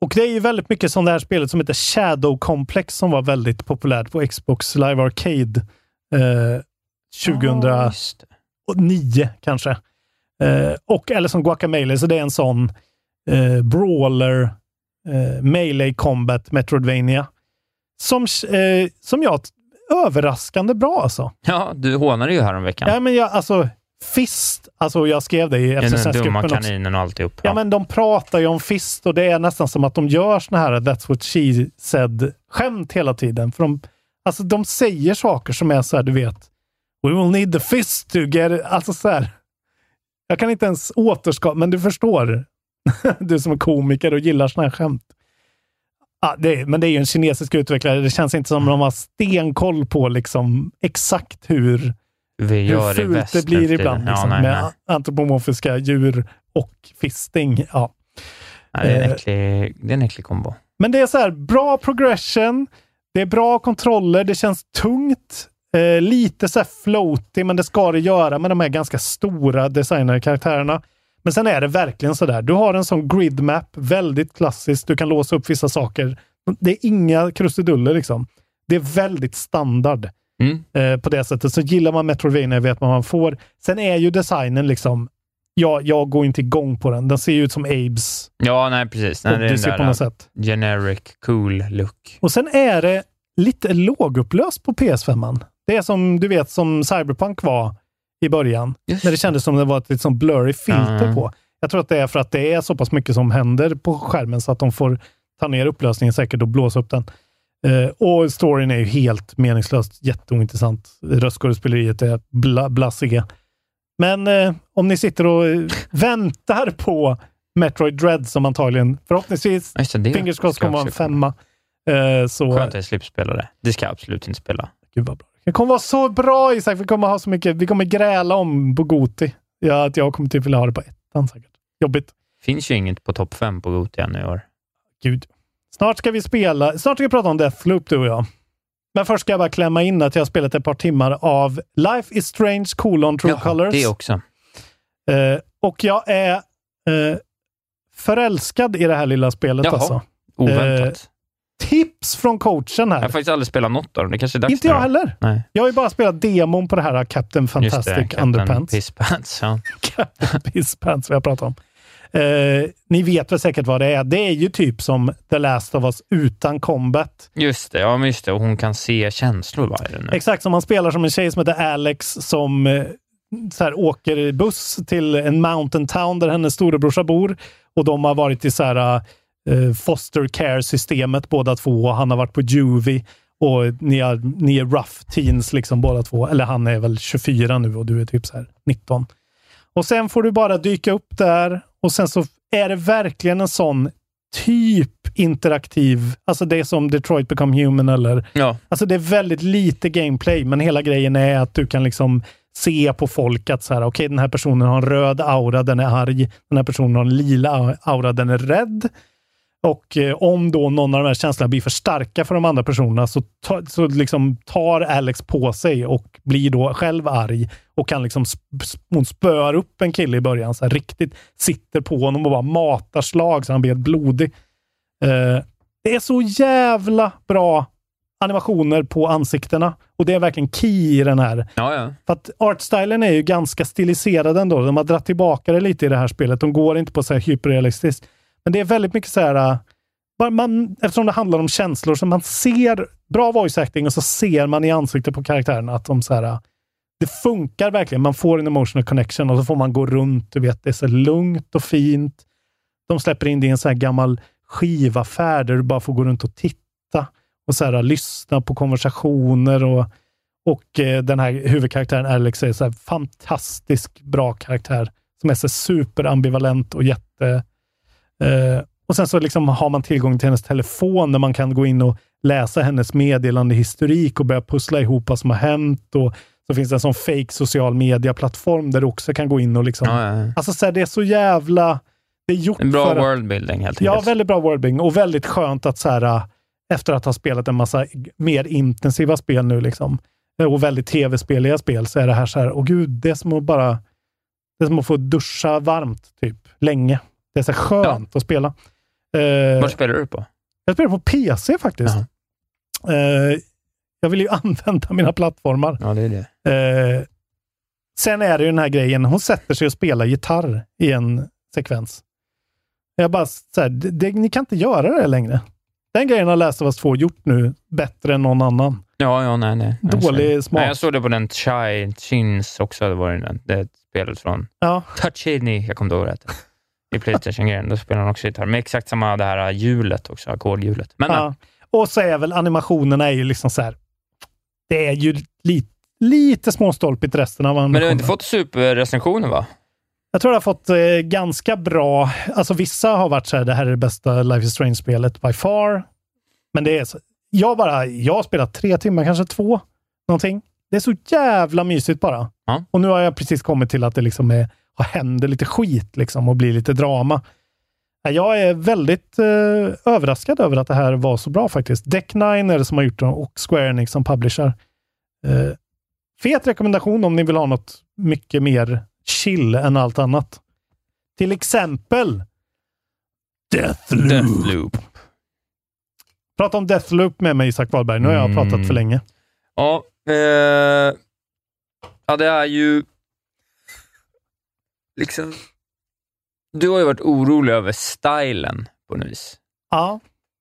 och det är ju väldigt mycket som det här spelet som heter Shadow Complex som var väldigt populärt på Xbox Live Arcade uh, 2009 oh, kanske. Uh, och, eller som Guacamelee, så det är en sån brawler, uh, melee combat Metroidvania som, eh, som jag överraskande bra alltså. Ja, du hånade ju häromveckan. Ja, men jag, alltså, Fist, alltså jag skrev det i Den dumma kaninen och alltihop. Ja. ja, men de pratar ju om Fist och det är nästan som att de gör såna här That's what she said-skämt hela tiden. För de, alltså, de säger saker som är så här, du vet, We will need the fist to get it. Alltså så här. Jag kan inte ens återskapa, men du förstår. *laughs* du som är komiker och gillar såna här skämt. Ja, det, men det är ju en kinesisk utvecklare. Det känns inte som att de har stenkoll på liksom exakt hur, Vi gör hur fult det blir ibland ja, liksom, nej, med nej. antropomorfiska djur och fisting. Ja. ja det, är en eh, äcklig, det är en äcklig kombo. Men det är så här, bra progression, det är bra kontroller, det känns tungt, eh, lite så här floaty, men det ska det göra med de här ganska stora designade karaktärerna. Men sen är det verkligen så där. Du har en sån grid map, väldigt klassiskt. Du kan låsa upp vissa saker. Det är inga krusiduller liksom. Det är väldigt standard. Mm. Eh, på det sättet. Så gillar man Metroidvania vet man vad man får. Sen är ju designen liksom Ja, jag går inte igång på den. Den ser ju ut som Abes. Ja, nej precis. Nej, det är på något sätt. generic cool look. Och sen är det lite lågupplöst på PS5. Det är som du vet som Cyberpunk var i början. Just. När det kändes som det var ett liksom blurry filter mm. på. Jag tror att det är för att det är så pass mycket som händer på skärmen så att de får ta ner upplösningen säkert och blåsa upp den. Uh, och storyn är ju helt meningslöst jätteointressant. Röstskådespeleriet är bla, blasé. Men uh, om ni sitter och *laughs* väntar på Metroid Dread som antagligen förhoppningsvis, fingers crossed, kommer vara en femma. Uh, så... Skönt att jag slipper spela det. Det ska jag absolut inte spela. Gud vad bra. Det kommer vara så bra Isak. Vi kommer ha så mycket. Vi kommer gräla om på Goti. Ja, att jag kommer typ vilja ha det på ettan säkert. Jobbigt. Finns ju inget på topp fem på Goti ännu i år. Gud. Snart ska vi spela. Snart ska vi prata om Deathloop, du och jag. Men först ska jag bara klämma in att jag har spelat ett par timmar av Life is Strange colon True ja, Colors. det också. Uh, och jag är uh, förälskad i det här lilla spelet Jaha, alltså. Oväntat. Tips från coachen här. Jag har faktiskt aldrig spelat något av dem. Det kanske är dags Inte jag heller. Nej. Jag har ju bara spelat demon på det här Captain Fantastic det, Captain Underpants. Pisspants, ja. *laughs* Captain Pisspants, vi har pratat om. Uh, ni vet väl säkert vad det är. Det är ju typ som The Last of Us utan combat. Just det, ja men just det. Och hon kan se känslor varje nu. Exakt, som man spelar som en tjej som heter Alex som uh, så här, åker buss till en mountain town där hennes storebrorsa bor. Och de har varit i så här, eh, foster care-systemet båda två. Han har varit på Juvie och ni är, ni är rough teens liksom båda två. Eller han är väl 24 nu och du är typ så 19. Och sen får du bara dyka upp där och sen så är det verkligen en sån typ interaktiv, alltså det är som Detroit Become Human eller... Ja. Alltså det är väldigt lite gameplay, men hela grejen är att du kan liksom se på folk att så här, okay, den här personen har en röd aura, den är arg. Den här personen har en lila aura, den är rädd. Och eh, om då någon av de här känslorna blir för starka för de andra personerna så, ta, så liksom tar Alex på sig och blir då själv arg och kan liksom sp hon spöar upp en kille i början, så här, riktigt sitter på honom och bara matar slag så han blir helt blodig. Eh, det är så jävla bra animationer på ansiktena och det är verkligen key i den här. Ja, ja. För att artstylen är ju ganska stiliserad ändå. De har dragit tillbaka det lite i det här spelet. De går inte på så här hyperrealistiskt. Men det är väldigt mycket så här, äh, man, eftersom det handlar om känslor, så man ser bra voice acting och så ser man i ansiktet på karaktärerna att de så här, äh, det funkar verkligen. Man får en emotional connection och så får man gå runt. Du vet, det är så lugnt och fint. De släpper in det i en så här gammal skivaffär där du bara får gå runt och titta och så här, äh, lyssna på konversationer. Och, och den här huvudkaraktären Alex är en fantastisk bra karaktär som är så superambivalent och jätte Eh, och sen så liksom har man tillgång till hennes telefon där man kan gå in och läsa hennes meddelandehistorik och börja pussla ihop vad som har hänt och så finns det en sån fake social media-plattform där du också kan gå in och liksom... Ja, ja, ja. Alltså så här, det är så jävla... Det är gjort en bra för worldbuilding helt enkelt. Ja, väldigt bra worldbuilding och väldigt skönt att så här, efter att ha spelat en massa mer intensiva spel nu liksom, och väldigt tv-speliga spel, så är det här så här, åh gud, det är som att bara... Det är som att få duscha varmt, typ, länge. Det är så skönt att spela. Uh, Vad spelar du på? Jag spelar på PC faktiskt. Uh, jag vill ju *laughs* använda mina plattformar. Ja, det är det. Uh, sen är det ju den här grejen, hon sätter sig och spelar gitarr i en sekvens. Jag bara, så här, det, det, ni kan inte göra det längre. Den grejen har Last of Us 2 gjort nu bättre än någon annan. Ja, ja, nej, nej. Dålig smak. Nej, jag såg det på den Chai Chins också, det var det, det spelet från ja. Touchini, jag kommer inte ihåg rätt i Playstation-grejen. Då spelar han också gitarr. Med exakt samma det här hjulet också, ackordhjulet. Men, ja. Och så är väl animationerna är ju liksom så här, det är ju lite, lite småstolpigt resten av animationen. Men du har inte fått superrecensioner va? Jag tror det har fått eh, ganska bra, alltså vissa har varit så här, det här är det bästa Life is Strange-spelet by far. Men det är så, jag bara, jag har spelat tre timmar, kanske två, någonting. Det är så jävla mysigt bara. Ja. Och nu har jag precis kommit till att det liksom är händer lite skit liksom och blir lite drama. Jag är väldigt eh, överraskad över att det här var så bra faktiskt. Deck 9 är det som har gjort det och Square Enix som publisher. Eh, fet rekommendation om ni vill ha något mycket mer chill än allt annat. Till exempel Deathloop. Deathloop. Prata om Deathloop med mig Isak Wahlberg. Nu har jag mm. pratat för länge. Ja, eh, ja, det är ju liksom, du har ju varit orolig över stilen på något vis. Ja.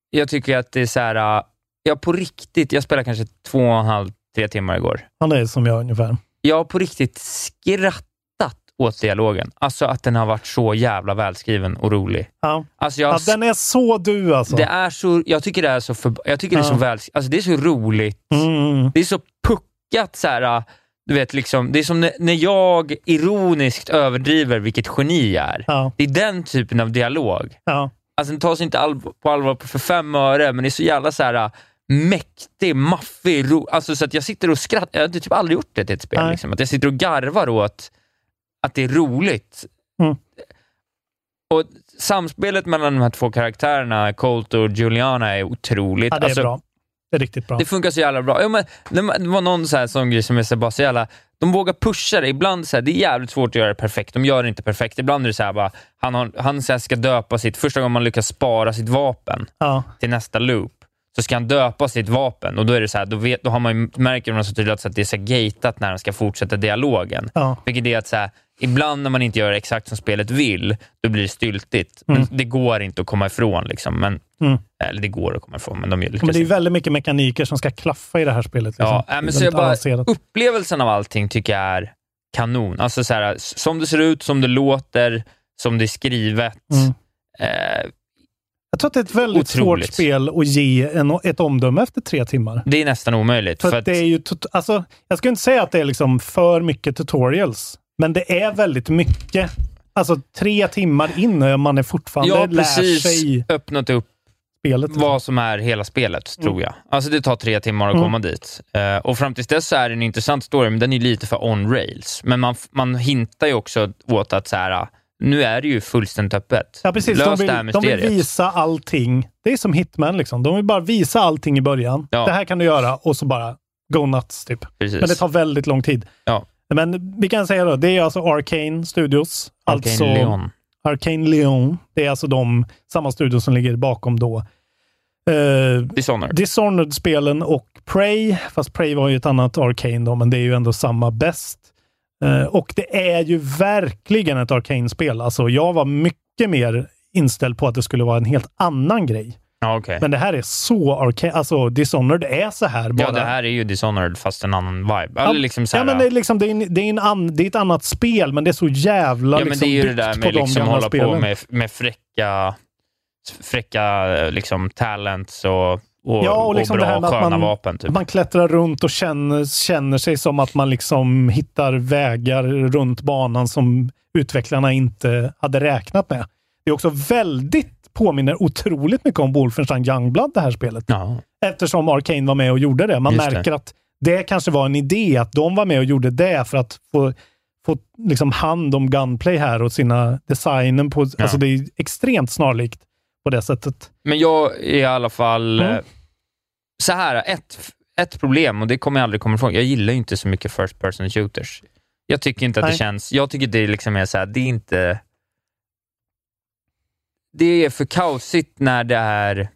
Jag tycker att det är så här, äh, jag på riktigt, jag spelade kanske två och en halv, tre timmar igår. Ja, det är som jag ungefär. Jag har på riktigt skrattat åt dialogen. Alltså att den har varit så jävla välskriven och rolig. Ja. Alltså jag, ja, den är så du alltså. Det är så, jag tycker det är så, för, jag tycker ja. det är så väl, alltså det är så roligt. Mm. Det är så puckat så här, äh, du vet, liksom, det är som när jag ironiskt överdriver vilket geni jag är. Ja. Det är den typen av dialog. Ja. Alltså Den tas inte all, på allvar för fem öre, men det är så jävla så här, äh, mäktig, maffig, ro, alltså så att jag sitter och skrattar. Jag har typ aldrig gjort det till ett spel. Liksom. Att jag sitter och garvar åt att det är roligt. Mm. Och Samspelet mellan de här två karaktärerna, Colt och Juliana, är otroligt. Ja, det är alltså, bra. Det är riktigt bra. Det funkar så jävla bra. Ja, men, det var någon så här, sån grej som är så, bara så jävla... De vågar pusha det. Ibland så här, det är jävligt svårt att göra det perfekt. De gör det inte perfekt. Ibland är det så här, bara, han, har, han så ska döpa sitt... Första gången man lyckas spara sitt vapen ja. till nästa loop, så ska han döpa sitt vapen och då är det så här, då, vet, då har man ju, märker man så tydligt att det är så gatat när han ska fortsätta dialogen. Ja. Vilket är att så här, ibland när man inte gör exakt som spelet vill, då blir det styltigt. Mm. Men det går inte att komma ifrån. Liksom. Men, mm. Eller det går att komma ifrån, men de lyckas Men det är väldigt mycket mekaniker som ska klaffa i det här spelet. Liksom. Ja, men så jag bara, upplevelsen av allting tycker jag är kanon. Alltså så här, som det ser ut, som det låter, som det är skrivet. Mm. Eh, jag tror att det är ett väldigt otroligt. svårt spel att ge en, ett omdöme efter tre timmar. Det är nästan omöjligt. För, för att det är ju, alltså, jag ska inte säga att det är liksom för mycket tutorials. Men det är väldigt mycket. Alltså tre timmar in och man är fortfarande har precis sig öppnat upp spelet. vad som är hela spelet, tror mm. jag. Alltså det tar tre timmar att mm. komma dit. Uh, och fram tills dess är det en intressant story, men den är lite för on rails. Men man, man hintar ju också åt att så här, nu är det ju fullständigt öppet. Ja, precis. Lös de vill, det här mysteriet. De vill visa allting. Det är som Hitman, liksom. de vill bara visa allting i börarn. Ja. Det här kan du göra och så bara go nuts, typ. Precis. Men det tar väldigt lång tid. Ja. Men vi kan säga då, det är alltså Arcane Studios. Arcane alltså, Leon. Arcane Leon. Det är alltså de, samma studio som ligger bakom då uh, Dishonored. Dishonored-spelen och Prey. Fast Prey var ju ett annat Arcane då, men det är ju ändå samma bäst. Uh, och det är ju verkligen ett Arcane-spel. Alltså, jag var mycket mer inställd på att det skulle vara en helt annan grej. Ja, okay. Men det här är så arcade. Alltså, Dishonored är så här bara. Ja, det här är ju Dishonored fast en annan vibe. Ja, liksom så här, ja men det är, liksom, det är, en, det, är en an, det är ett annat spel, men det är så jävla ja, men liksom, det är ju det där med liksom de hålla spelen. på med, med fräcka, fräcka liksom, talents och, och, ja, och, liksom och bra, sköna man, vapen. Typ. Man klättrar runt och känner, känner sig som att man liksom hittar vägar runt banan som utvecklarna inte hade räknat med. Det är också väldigt påminner otroligt mycket om Wolfenstein Youngblood, det här spelet. Ja. Eftersom Arcane var med och gjorde det. Man Just märker det. att det kanske var en idé att de var med och gjorde det för att få, få liksom hand om Gunplay här och sina designen på, ja. alltså det är extremt snarlikt på det sättet. Men jag är i alla fall, mm. så här, ett, ett problem, och det kommer jag aldrig komma ifrån, jag gillar inte så mycket first person shooters. Jag tycker inte att Nej. det känns, jag tycker det liksom är så här, det är inte, det är för kaosigt när det är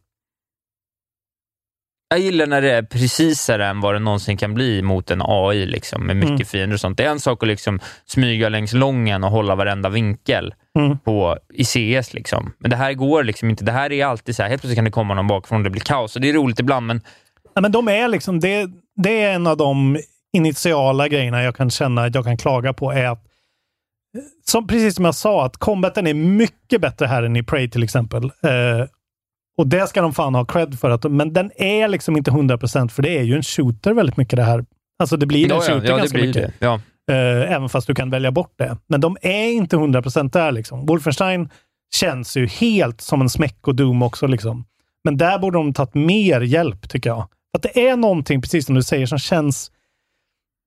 jag gillar när det är precisare än vad det någonsin kan bli mot en AI, liksom, med mycket mm. fiender och sånt. Det är en sak att liksom smyga längs lången och hålla varenda vinkel mm. på, i CS. Liksom. Men det här går liksom inte. Det här är alltid så här, helt plötsligt kan det komma någon bakifrån och det blir kaos. Och det är roligt ibland, men... Ja, men de är liksom, det, det är en av de initiala grejerna jag kan känna att jag kan klaga på. är att som, precis som jag sa, att combaten är mycket bättre här än i Prey till exempel. Eh, och det ska de fan ha cred för. Att, men den är liksom inte 100% för det är ju en shooter väldigt mycket det här. Alltså det blir ja, en shooter ja, ganska mycket. Ja. Uh, även fast du kan välja bort det. Men de är inte 100% där liksom. Wolfenstein känns ju helt som en smäck och Doom också liksom. Men där borde de tagit mer hjälp tycker jag. Att det är någonting, precis som du säger, som känns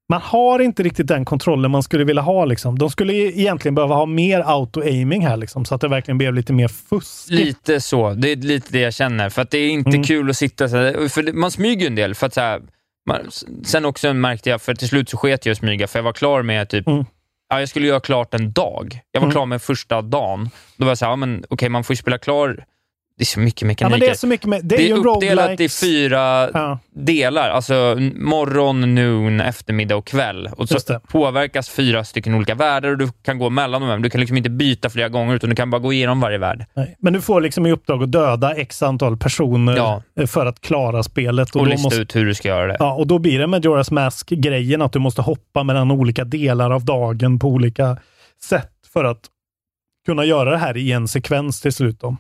man har inte riktigt den kontrollen man skulle vilja ha. Liksom. De skulle egentligen behöva ha mer auto-aiming här, liksom, så att det verkligen blev lite mer fusk. Lite så. Det är lite det jag känner. För att det är inte mm. kul att sitta så här, för Man smyger en del. För att så här, man, sen också märkte jag, för till slut så sket jag att smyga, för jag var klar med typ mm. Ja, jag skulle göra klart en dag. Jag var mm. klar med första dagen. Då var jag så här, ja, men, okay, man får ju spela klar det är så mycket mekanik. Ja, det är, så mycket med, det är, det är uppdelat i fyra ja. delar. Alltså morgon, noon, eftermiddag och kväll. Och så påverkas fyra stycken olika världar och du kan gå mellan dem. Du kan liksom inte byta flera gånger, utan du kan bara gå igenom varje värld. Nej. Men du får liksom i uppdrag att döda x antal personer ja. för att klara spelet. Och, och lista måste, ut hur du ska göra det. Ja, och då blir det med Joras Mask-grejen att du måste hoppa mellan olika delar av dagen på olika sätt för att kunna göra det här i en sekvens till slut. Då.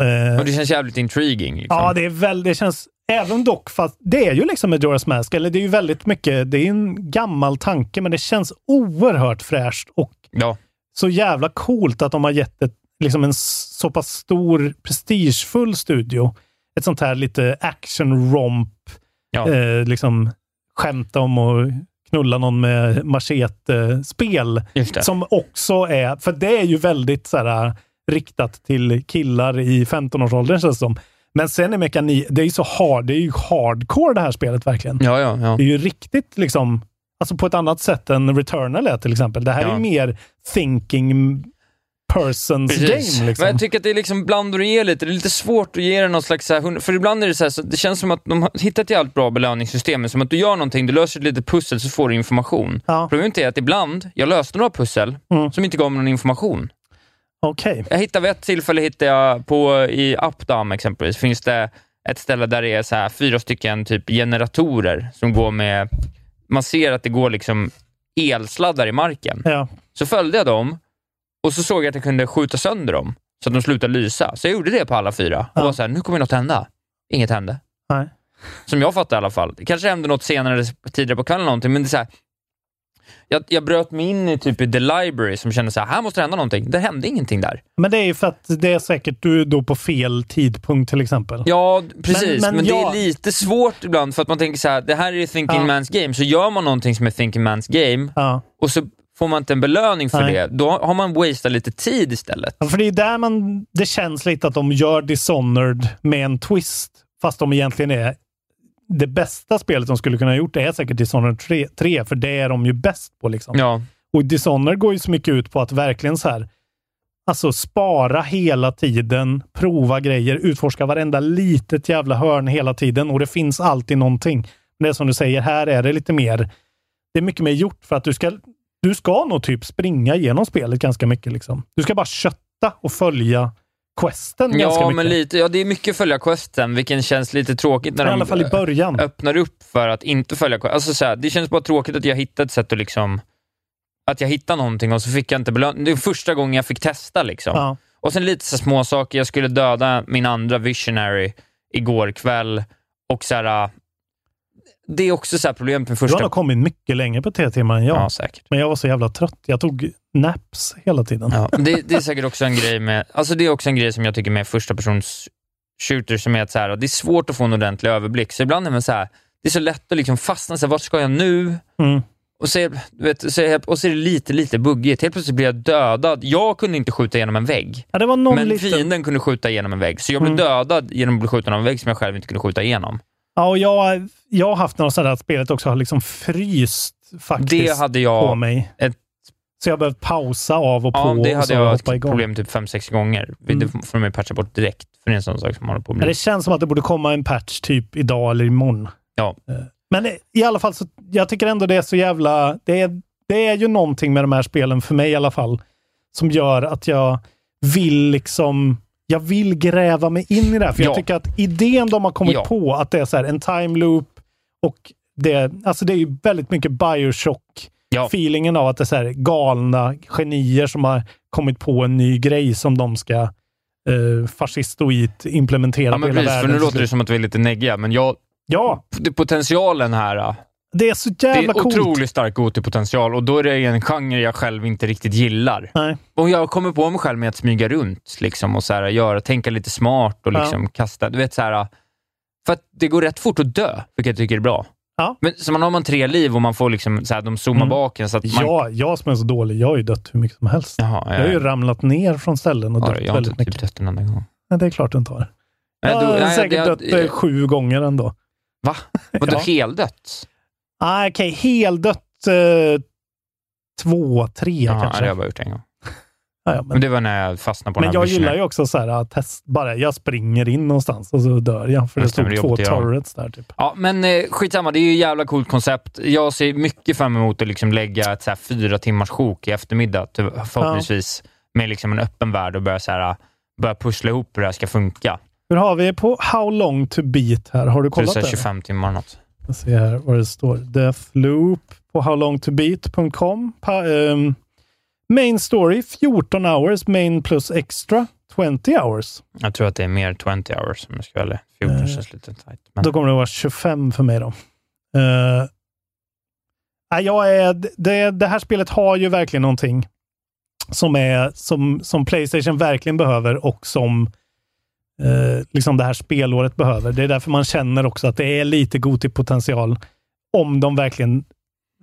Uh, och det känns jävligt intriguing. Liksom. Ja, det är väl, det känns även dock, fast det är ju liksom Majora's Mask, eller det är ju väldigt mycket, det är en gammal tanke, men det känns oerhört fräscht och ja. så jävla coolt att de har gett ett, liksom en så pass stor, prestigefull studio ett sånt här lite action-romp, ja. eh, liksom skämta om och knulla någon med machete-spel. Som också är, för det är ju väldigt så här, riktat till killar i 15-årsåldern känns det som. Men sen är mekanik, det är ju så hard, det är ju hardcore det här spelet verkligen. Ja, ja, ja. Det är ju riktigt liksom, alltså på ett annat sätt än Returnal är till exempel. Det här ja. är ju mer thinking persons Precis. game. Liksom. Men jag tycker att det är liksom bland och ge lite. Det är lite svårt att ge det någon slags... för ibland är det så, här, så det känns som att de har hittat allt bra belöningssystem. Som att du gör någonting, du löser ett litet pussel så får du information. Ja. Problemet är att ibland, jag löste några pussel mm. som inte gav mig någon information. Okej. Jag hittade vid ett tillfälle hittade jag på, i Updam exempelvis, finns det ett ställe där det är så här, fyra stycken typ generatorer som går med... Man ser att det går liksom elsladdar i marken. Ja. Så följde jag dem och så såg jag att jag kunde skjuta sönder dem så att de slutade lysa. Så jag gjorde det på alla fyra och ja. var så här, nu kommer något hända. Inget hände. Nej. Som jag fattade i alla fall. Det kanske hände något senare, tidigare på kvällen, någonting, men det är så här, jag, jag bröt mig in i typ i The Library som kände så här, här måste det hända någonting. Det hände ingenting där. Men det är ju för att det är säkert du då på fel tidpunkt till exempel. Ja, precis. Men, men, men jag... det är lite svårt ibland för att man tänker så här, det här är thinking ja. man's game, så gör man någonting som är thinking man's game ja. och så får man inte en belöning för Nej. det, då har man wasted lite tid istället. Ja, för det är där man, det känns lite att de gör Dishonored med en twist, fast de egentligen är det bästa spelet de skulle kunna ha gjort är säkert Dishonored 3, 3 för det är de ju bäst på. Liksom. Ja. Och Dishonored går ju så mycket ut på att verkligen så här, alltså spara hela tiden, prova grejer, utforska varenda litet jävla hörn hela tiden och det finns alltid någonting. Det är som du säger, här är det lite mer, det är mycket mer gjort för att du ska, du ska nog typ springa igenom spelet ganska mycket. Liksom. Du ska bara kötta och följa questen ja, ganska mycket. Men lite, ja, det är mycket följa questen, vilket känns lite tråkigt när I alla fall i början. öppnar upp för att inte följa questen. Alltså, så här, det känns bara tråkigt att jag hittade ett sätt att liksom att jag hittade någonting och så fick jag inte belöning. Det är första gången jag fick testa. Liksom. Ja. Och sen lite så små saker. Jag skulle döda min andra visionary igår kväll och så här, det är också så problemet med första... Du har nog kommit mycket längre på tre timmar än jag. Ja, säkert. Men jag var så jävla trött. Jag tog naps hela tiden. Ja, det, det, är *laughs* säkert också en grej med... Alltså det är också en grej som jag tycker med första persons shooter som är att så här, det är svårt att få en ordentlig överblick. Så ibland är man så här, det är så lätt att liksom fastna, så här, vart ska jag nu? Mm. Och så, är, vet, så, är, och så är det lite, lite buggigt. Helt plötsligt blir jag dödad. Jag kunde inte skjuta igenom en vägg, Ja, men liten... fienden kunde skjuta igenom en vägg. Så jag blev Mm. dödad genom att bli skjuten av en vägg som jag själv inte kunde skjuta igenom. Ja, och jag, jag har haft några sådana att spelet också har liksom fryst faktiskt Det hade jag på mig. ett- Så jag har behövt pausa av och på Ja, det hade jag ett igång. problem typ fem sex gånger. Mm. Det får de ju patcha bort direkt, för det är en sån sak som håller på bli... det känns som att det borde komma en patch typ idag eller imorgon. Ja. Men i alla fall, så, jag tycker ändå det är så jävla... Det är, det är ju någonting med de här spelen, för mig i alla fall, som gör att jag vill liksom... Jag vill gräva mig in i det här, för Ja. jag tycker att idén de har kommit Ja. på, att det är så här, en time loop och det, alltså det är ju väldigt mycket Bioshock Ja. feelingen av att det är så här galna genier som har kommit på en ny grej som de ska eh, fascistoid implementera Ja, på men hela precis, för världen. nu låter det som att vi är lite neggiga, men jag... Ja, Potentialen här, det är så det är jävla coolt. otroligt stark GOTY-potential och då är det en genre jag själv inte riktigt gillar. Nej. Och jag kommer på mig själv med att smyga runt liksom, och så här, göra, tänka lite smart och Ja. liksom kasta. Du vet, så här, för att det går rätt fort att dö, vilket jag tycker är bra. Ja. Men så man har man tre liv och man får liksom, så här, de zoomar Mm. bak en. Så att man, Ja, jag som är så dålig, jag har ju dött hur mycket som helst. Jaha, Jag har ju ramlat ner från ställen och ja, dött jag har väldigt inte mycket. typ dött en enda gång. Nej, det är klart du inte har. Jag har säkert jag- dött eh, sju gånger ändå. Va? Vadå *laughs* Ja. heldött? Ah, Okej, heldött eh, två, tre Ja, kanske. det har jag bara gjort en gång. *laughs* Ja, ja, men Men det var när jag fastnade på men jag gillar ju också så här att test, bara jag springer in någonstans och så dör jag. För det Just det, stod två turrets där typ. Ja, men eh, skitsamma. Det är ju ett jävla coolt koncept. Jag ser mycket fram emot att liksom lägga ett så här fyra timmars sjok i eftermiddag, ty- förhoppningsvis, med liksom en öppen värld och börja, så här, börja pussla ihop hur det här ska funka. Hur har vi på How long to beat här? Har du kollat det? 25 timmar något. Jag ser här vad det står. Deathloop på howlongtobeat.com. Pa, ehm, main story 14 hours, main plus extra 20 hours. Jag tror att det är mer 20 hours om jag ska välja. 14 Eh, känns lite tight. Men... Då kommer det vara 25 för mig då. Uh, jag är, det, det här spelet har ju verkligen någonting som, är, som, som Playstation verkligen behöver och som eh, liksom det här spelåret behöver. Det är därför man känner också att det är lite god potential om de verkligen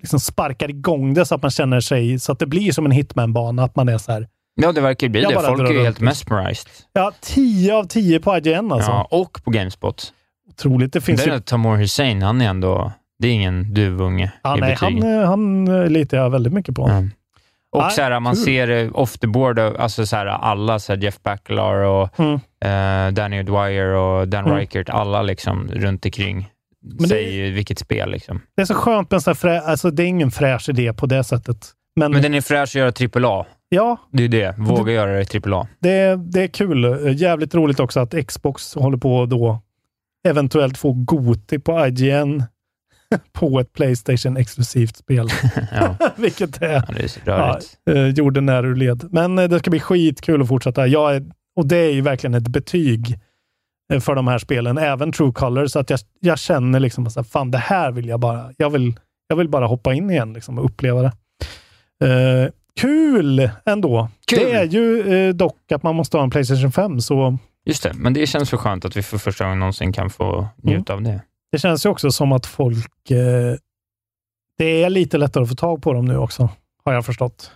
liksom sparkar igång det så att man känner sig, så att det blir som en hitman-bana, att man är så här, Ja, det verkar ju bli Jag det. Folk är ju helt liksom. mesmerized. ja, 10 av 10 på IGN alltså. Ja, och på Gamespot. Otroligt. Det finns Det ju Tamor Hussein, han är ändå... Det är ingen duvunge Ja, i nej, betyg. han, eh, han eh, litar jag väldigt mycket på. Ja. Och så här, man kul. ser eh, off the board, eh, alltså så här, alla, så här, Jeff Backlar och Mm. eh, Danny Dwyer och Dan Mm. Reichert, alla liksom runt omkring det- säger ju vilket spel. Liksom. Det är så skönt med en frä, alltså det är ingen fräsch idé på det sättet. Men, Men den är fräsch att göra AAA. ja, Det är det. Våga göra det i AAA. det, det är kul. Jävligt roligt också att Xbox håller på då eventuellt få Goti på IGN *laughs* på ett Playstation-exklusivt spel. *laughs* Ja, *laughs* Vilket är... ja, det är rörigt. Ja, eh, jorden är ur led. Men eh, det ska bli skitkul att fortsätta. Jag är, och det är ju verkligen ett betyg eh, för de här spelen, även True Color, så att jag, jag känner liksom att fan, det här vill jag bara, jag vill, jag vill bara hoppa in igen liksom, och uppleva det. Eh, kul ändå. Kul. Det är ju eh, dock att man måste ha en Playstation 5, så Just det, men det känns så skönt att vi för första gången någonsin kan få njuta av det. Det känns ju också som att folk, eh, det är lite lättare att få tag på dem nu också, har jag förstått.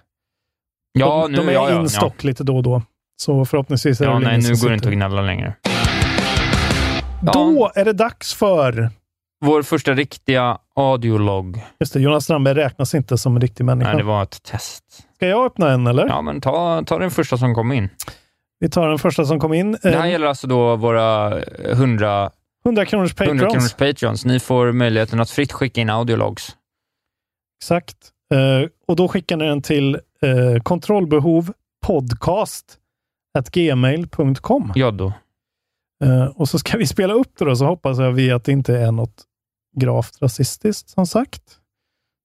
Ja, de, nu, de är ja, ja, in stock lite då och då. Så förhoppningsvis är Ja, det nej, nu går det inte att gnälla längre. Då är det dags för... Vår första riktiga audiolog. Just det, Jonas Strandberg räknas inte som en riktig människa. Nej, det var ett test. Ska jag öppna en eller? Ja, men ta, ta den första som kom in. Vi tar den första som kom in. Det här gäller alltså då våra 100, 100 kronors 100 patrons. kronors patreons. Ni får möjligheten att fritt skicka in audiologs. Exakt. Eh, och då skickar ni den till eh, kontrollbehov podcast gmail.com. Ja då. Eh, och så ska vi spela upp det då, så hoppas jag vi att det inte är något gravt rasistiskt som sagt.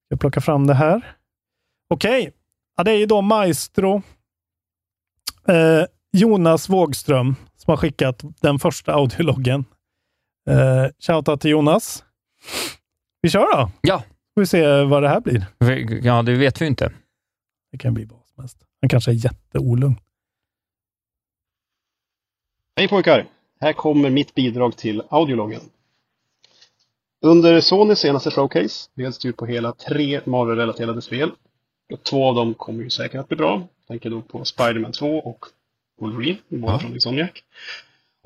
Jag plockar fram det här. Okej, ja, det är ju då Maestro Jonas Wågström som har skickat den första audiologgen. Eh, Shoutout till Jonas. Vi kör då! Ja. Får vi se vad det här blir. Ja, det vet vi inte. Det kan bli vad som helst. Han kanske är jätteolugn. Hej pojkar! Här kommer mitt bidrag till audiologgen. Under Sonys senaste showcase leds det ut på hela tre Marvel-relaterade spel. Och två av dem kommer ju säkert att bli bra. Jag tänker då på Spiderman 2 och Wolverine, båda ja. från Insomniac.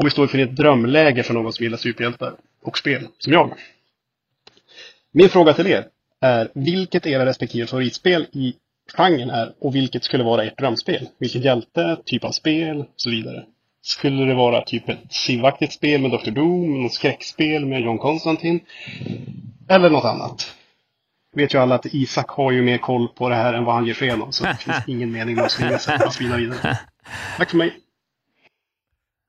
Och vi står inför ett drömläge för någon som gillar superhjältar och spel, som jag. Min fråga till er är vilket era respektive favoritspel i genren är och vilket skulle vara ert drömspel? Vilken hjälte, typ av spel och så vidare. Skulle det vara typ ett sivaktigt spel med Dr. Doom, något skräckspel med John Constantine? Eller något annat? Vet ju alla att Isak har ju mer koll på det här än vad han ger sken av, så det finns ingen mening med att svinga vidare. Tack för mig!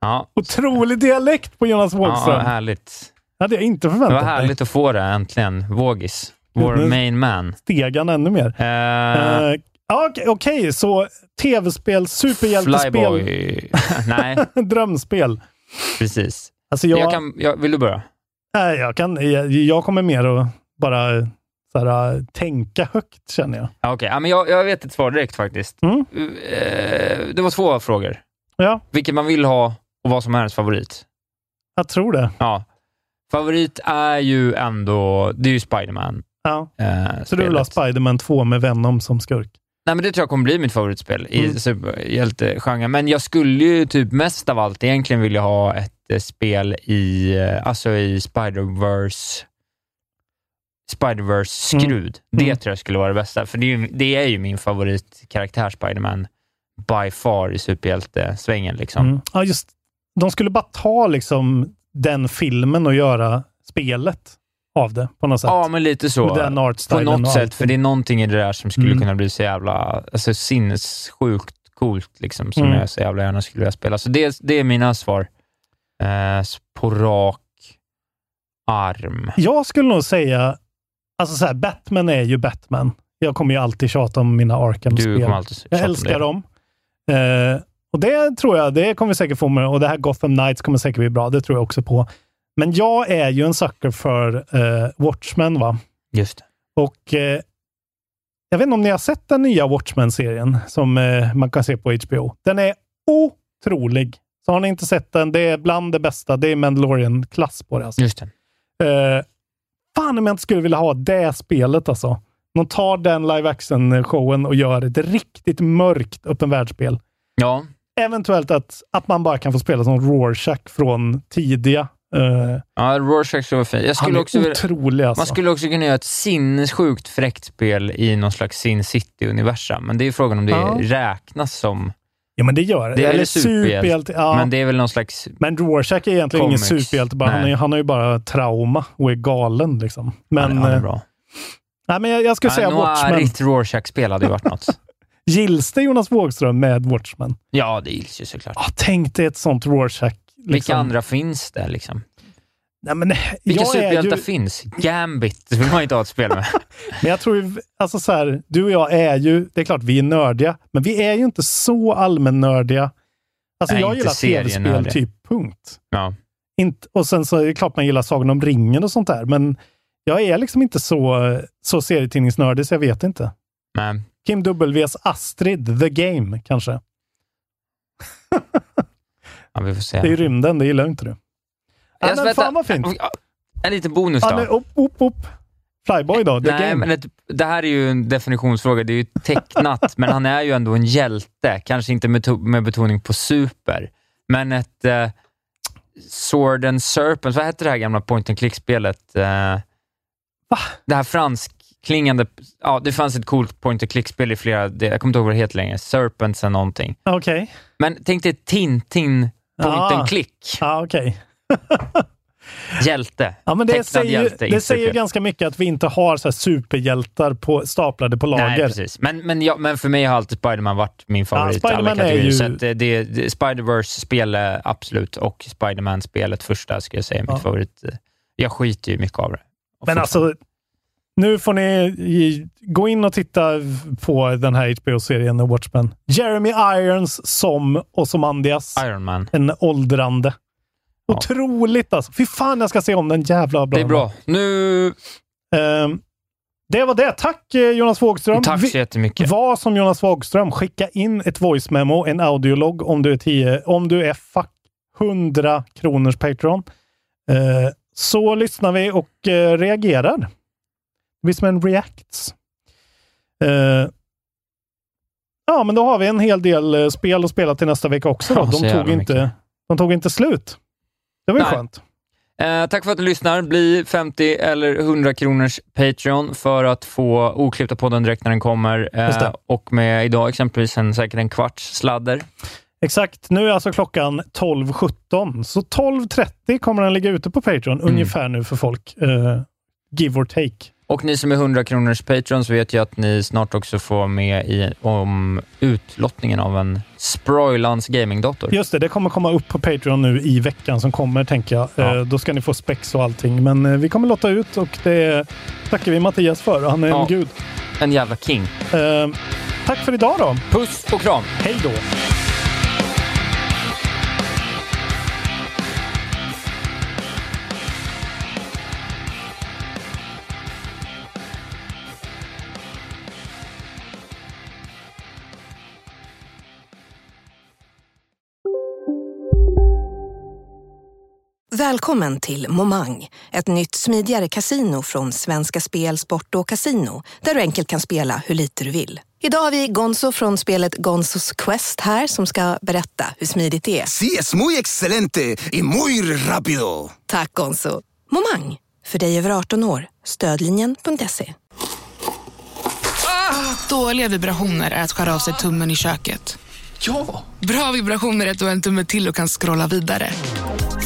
Ja. Otrolig dialekt på Jonas Wågström. Ja, härligt. hade jag inte förväntat mig. Det var härligt mig. att få det äntligen. Vågis. Vår main man. Steg han ännu mer. Uh, uh, Okej, okay, okay, så tv-spel, superhjältespel. Flyboy. *laughs* Nej. Drömspel. Precis. Alltså jag, jag kan, jag, vill du börja? Nej, jag, kan, jag, jag kommer mer att bara så här, tänka högt, känner jag. Okej, okay. ja, men jag, jag vet ett svar direkt faktiskt. Mm. Uh, det var två frågor. Ja. Vilket man vill ha och vad som är ens favorit. Jag tror det. Ja. Favorit är ju ändå, det är ju Spiderman. Ja. Eh, så du vill ha Spiderman 2 med Venom som skurk? Nej, men det tror jag kommer bli mitt favoritspel mm. i superhjältegenren. Men jag skulle ju typ mest av allt egentligen vilja ha ett eh, spel i, eh, alltså i Spider-Verse Spider-Verse-skrud. Mm. Det mm. tror jag skulle vara det bästa, för det är ju, det är ju min favoritkaraktär, Spiderman, by far i superhjältesvängen. Liksom. Mm. Ja, just De skulle bara ta liksom den filmen och göra spelet av det på något sätt. Ja, men lite så. Den På något sätt, för det är någonting i det där som skulle mm. kunna bli så jävla alltså, sinnessjukt coolt, liksom, som mm. jag så jävla gärna skulle vilja spela. Så det, det är mina svar. Eh, på rak arm. Jag skulle nog säga, alltså så här, Batman är ju Batman. Jag kommer ju alltid tjata om mina Arkham-spel. Du kommer alltid Jag älskar dem. Eh, och det tror jag, det kommer vi säkert få med. Och det här Gotham Knights kommer säkert bli bra. Det tror jag också på. Men jag är ju en sucker för eh, Watchmen, va? Just det. Och eh, jag vet inte om ni har sett den nya Watchmen-serien som eh, man kan se på HBO. Den är otrolig. Så har ni inte sett den, det är bland det bästa. Det är Mandalorian-klass på det. Alltså. Just det. Eh, fan om jag inte skulle vilja ha det spelet alltså. De tar den live action-showen och gör ett riktigt mörkt öppen världsspel. Ja. Eventuellt att, att man bara kan få spela som Rorschach från tidiga Uh, ja, Rorschach skulle vara fin. Jag skulle han är också otrolig alltså. Man skulle också kunna göra ett sinnessjukt fräckt spel i någon slags Sin City-universum, men det är frågan om det ja. räknas som Ja, men det gör det. Det är superhjälte, ja. men det är väl någon slags... Men Rorschach är egentligen comics. ingen superhjälte. Bara, han, är, han har ju bara trauma och är galen. Liksom. Men, han är, bra. Eh, nej, men jag, jag skulle ja, säga Watchmen. Noirigt Rorschach-spel hade ju varit något. *laughs* Gills det Jonas Wågström med Watchmen? Ja, det gills ju såklart. Ah, tänk dig ett sånt Rorschach Liksom. Vilka andra finns det? Liksom? Nej, men Vilka superhjältar ju... finns? Gambit *laughs* vill man inte ha ett spel med. *laughs* men jag tror, alltså så här, du och jag är ju, det är klart vi är nördiga, men vi är ju inte så allmännördiga. Alltså Nej, jag gillar tv-spel, typ punkt. Ja. Inte, och sen så är det klart man gillar Sagan om ringen och sånt där, men jag är liksom inte så, så serietidningsnördig så jag vet inte. Nej. Kim W's Astrid, The Game kanske. *laughs* Ja, vi får se. Det är rymden, det gillar inte du. Ja, men fan vad fint. En liten bonus då. Ja, men, upp, upp, upp. Flyboy då? The Nej, game. men det, det, här är ju en definitionsfråga. Det är ju tecknat, *laughs* men han är ju ändå en hjälte. Kanske inte med, med betoning på super, men ett uh, Sword and Serpent, vad hette det här gamla point and click-spelet? Uh, Va? Det här franskklingande, ja det fanns ett coolt point and click-spel i flera, jag kommer inte ihåg vad det heter längre, Serpents eller någonting. Okej. Okay. Men tänk dig Tintin point ah. and click. Ja, okej. Okay. *laughs* Hjälte. Ja, men det säger, hjälte, det säger ganska mycket att vi inte har så superhjältar på, staplade på lager. Nej, precis. Men, men, ja, men för mig har alltid Spiderman varit min favorit. Ja, alla kategorier. Ju... Så det, det, det, Spider-Verse-spel absolut, och Spiderman-spelet första skulle jag säga är ja. mitt favorit. Jag skiter ju mycket av det. Men alltså, nu får ni gå in och titta på den här HBO-serien Watchmen. Jeremy Irons som Ozymandias. Iron Man. En åldrande. Ja. Otroligt alltså. Fy fan, jag ska se om den jävla bra. Det är bra. Nu... Um, det var det. Tack eh, Jonas Wågström. Tack så jättemycket. Var som Jonas Wågström. Skicka in ett voice memo, en audiolog om du är 10, om du är fuck 100 kronors Patreon. Uh, så lyssnar vi och eh, reagerar. Det blir som en reacts. Eh, ja, men då har vi en hel del eh, spel att spela till nästa vecka också. Då. De, tog inte, de tog inte slut. Det var ju skönt. Eh, tack för att du lyssnar. Bli 50 eller 100 kronors Patreon för att få oklippta podden direkt när den kommer. Eh, och med idag exempelvis en, säkert en kvarts sladder. Exakt. Nu är alltså klockan 12.17, så 12.30 kommer den ligga ute på Patreon, mm. ungefär nu för folk. Uh, give or take. Och ni som är 100 kronors patrons vet ju att ni snart också får med i, om utlottningen av en Sproilans gamingdator. Just det, det kommer komma upp på Patreon nu i veckan som kommer, tänker jag. Ja. Eh, då ska ni få spex och allting. Men eh, vi kommer lotta ut och det tackar vi Mattias för. Han är ja. en gud. En jävla king. Eh, tack för idag då. Puss och kram. Hej då. Välkommen till Momang, ett nytt smidigare casino från Svenska Spel, Sport och Casino där du enkelt kan spela hur lite du vill. Idag har vi Gonzo från spelet Gonzos Quest här som ska berätta hur smidigt det är. Sí, es muy excelente y muy rápido! Tack Gonzo. Momang, för dig över 18 år. Stödlinjen.se. Ah, dåliga vibrationer är att skära av sig tummen i köket. Ja! Bra vibrationer är att du har en tumme till och kan scrolla vidare.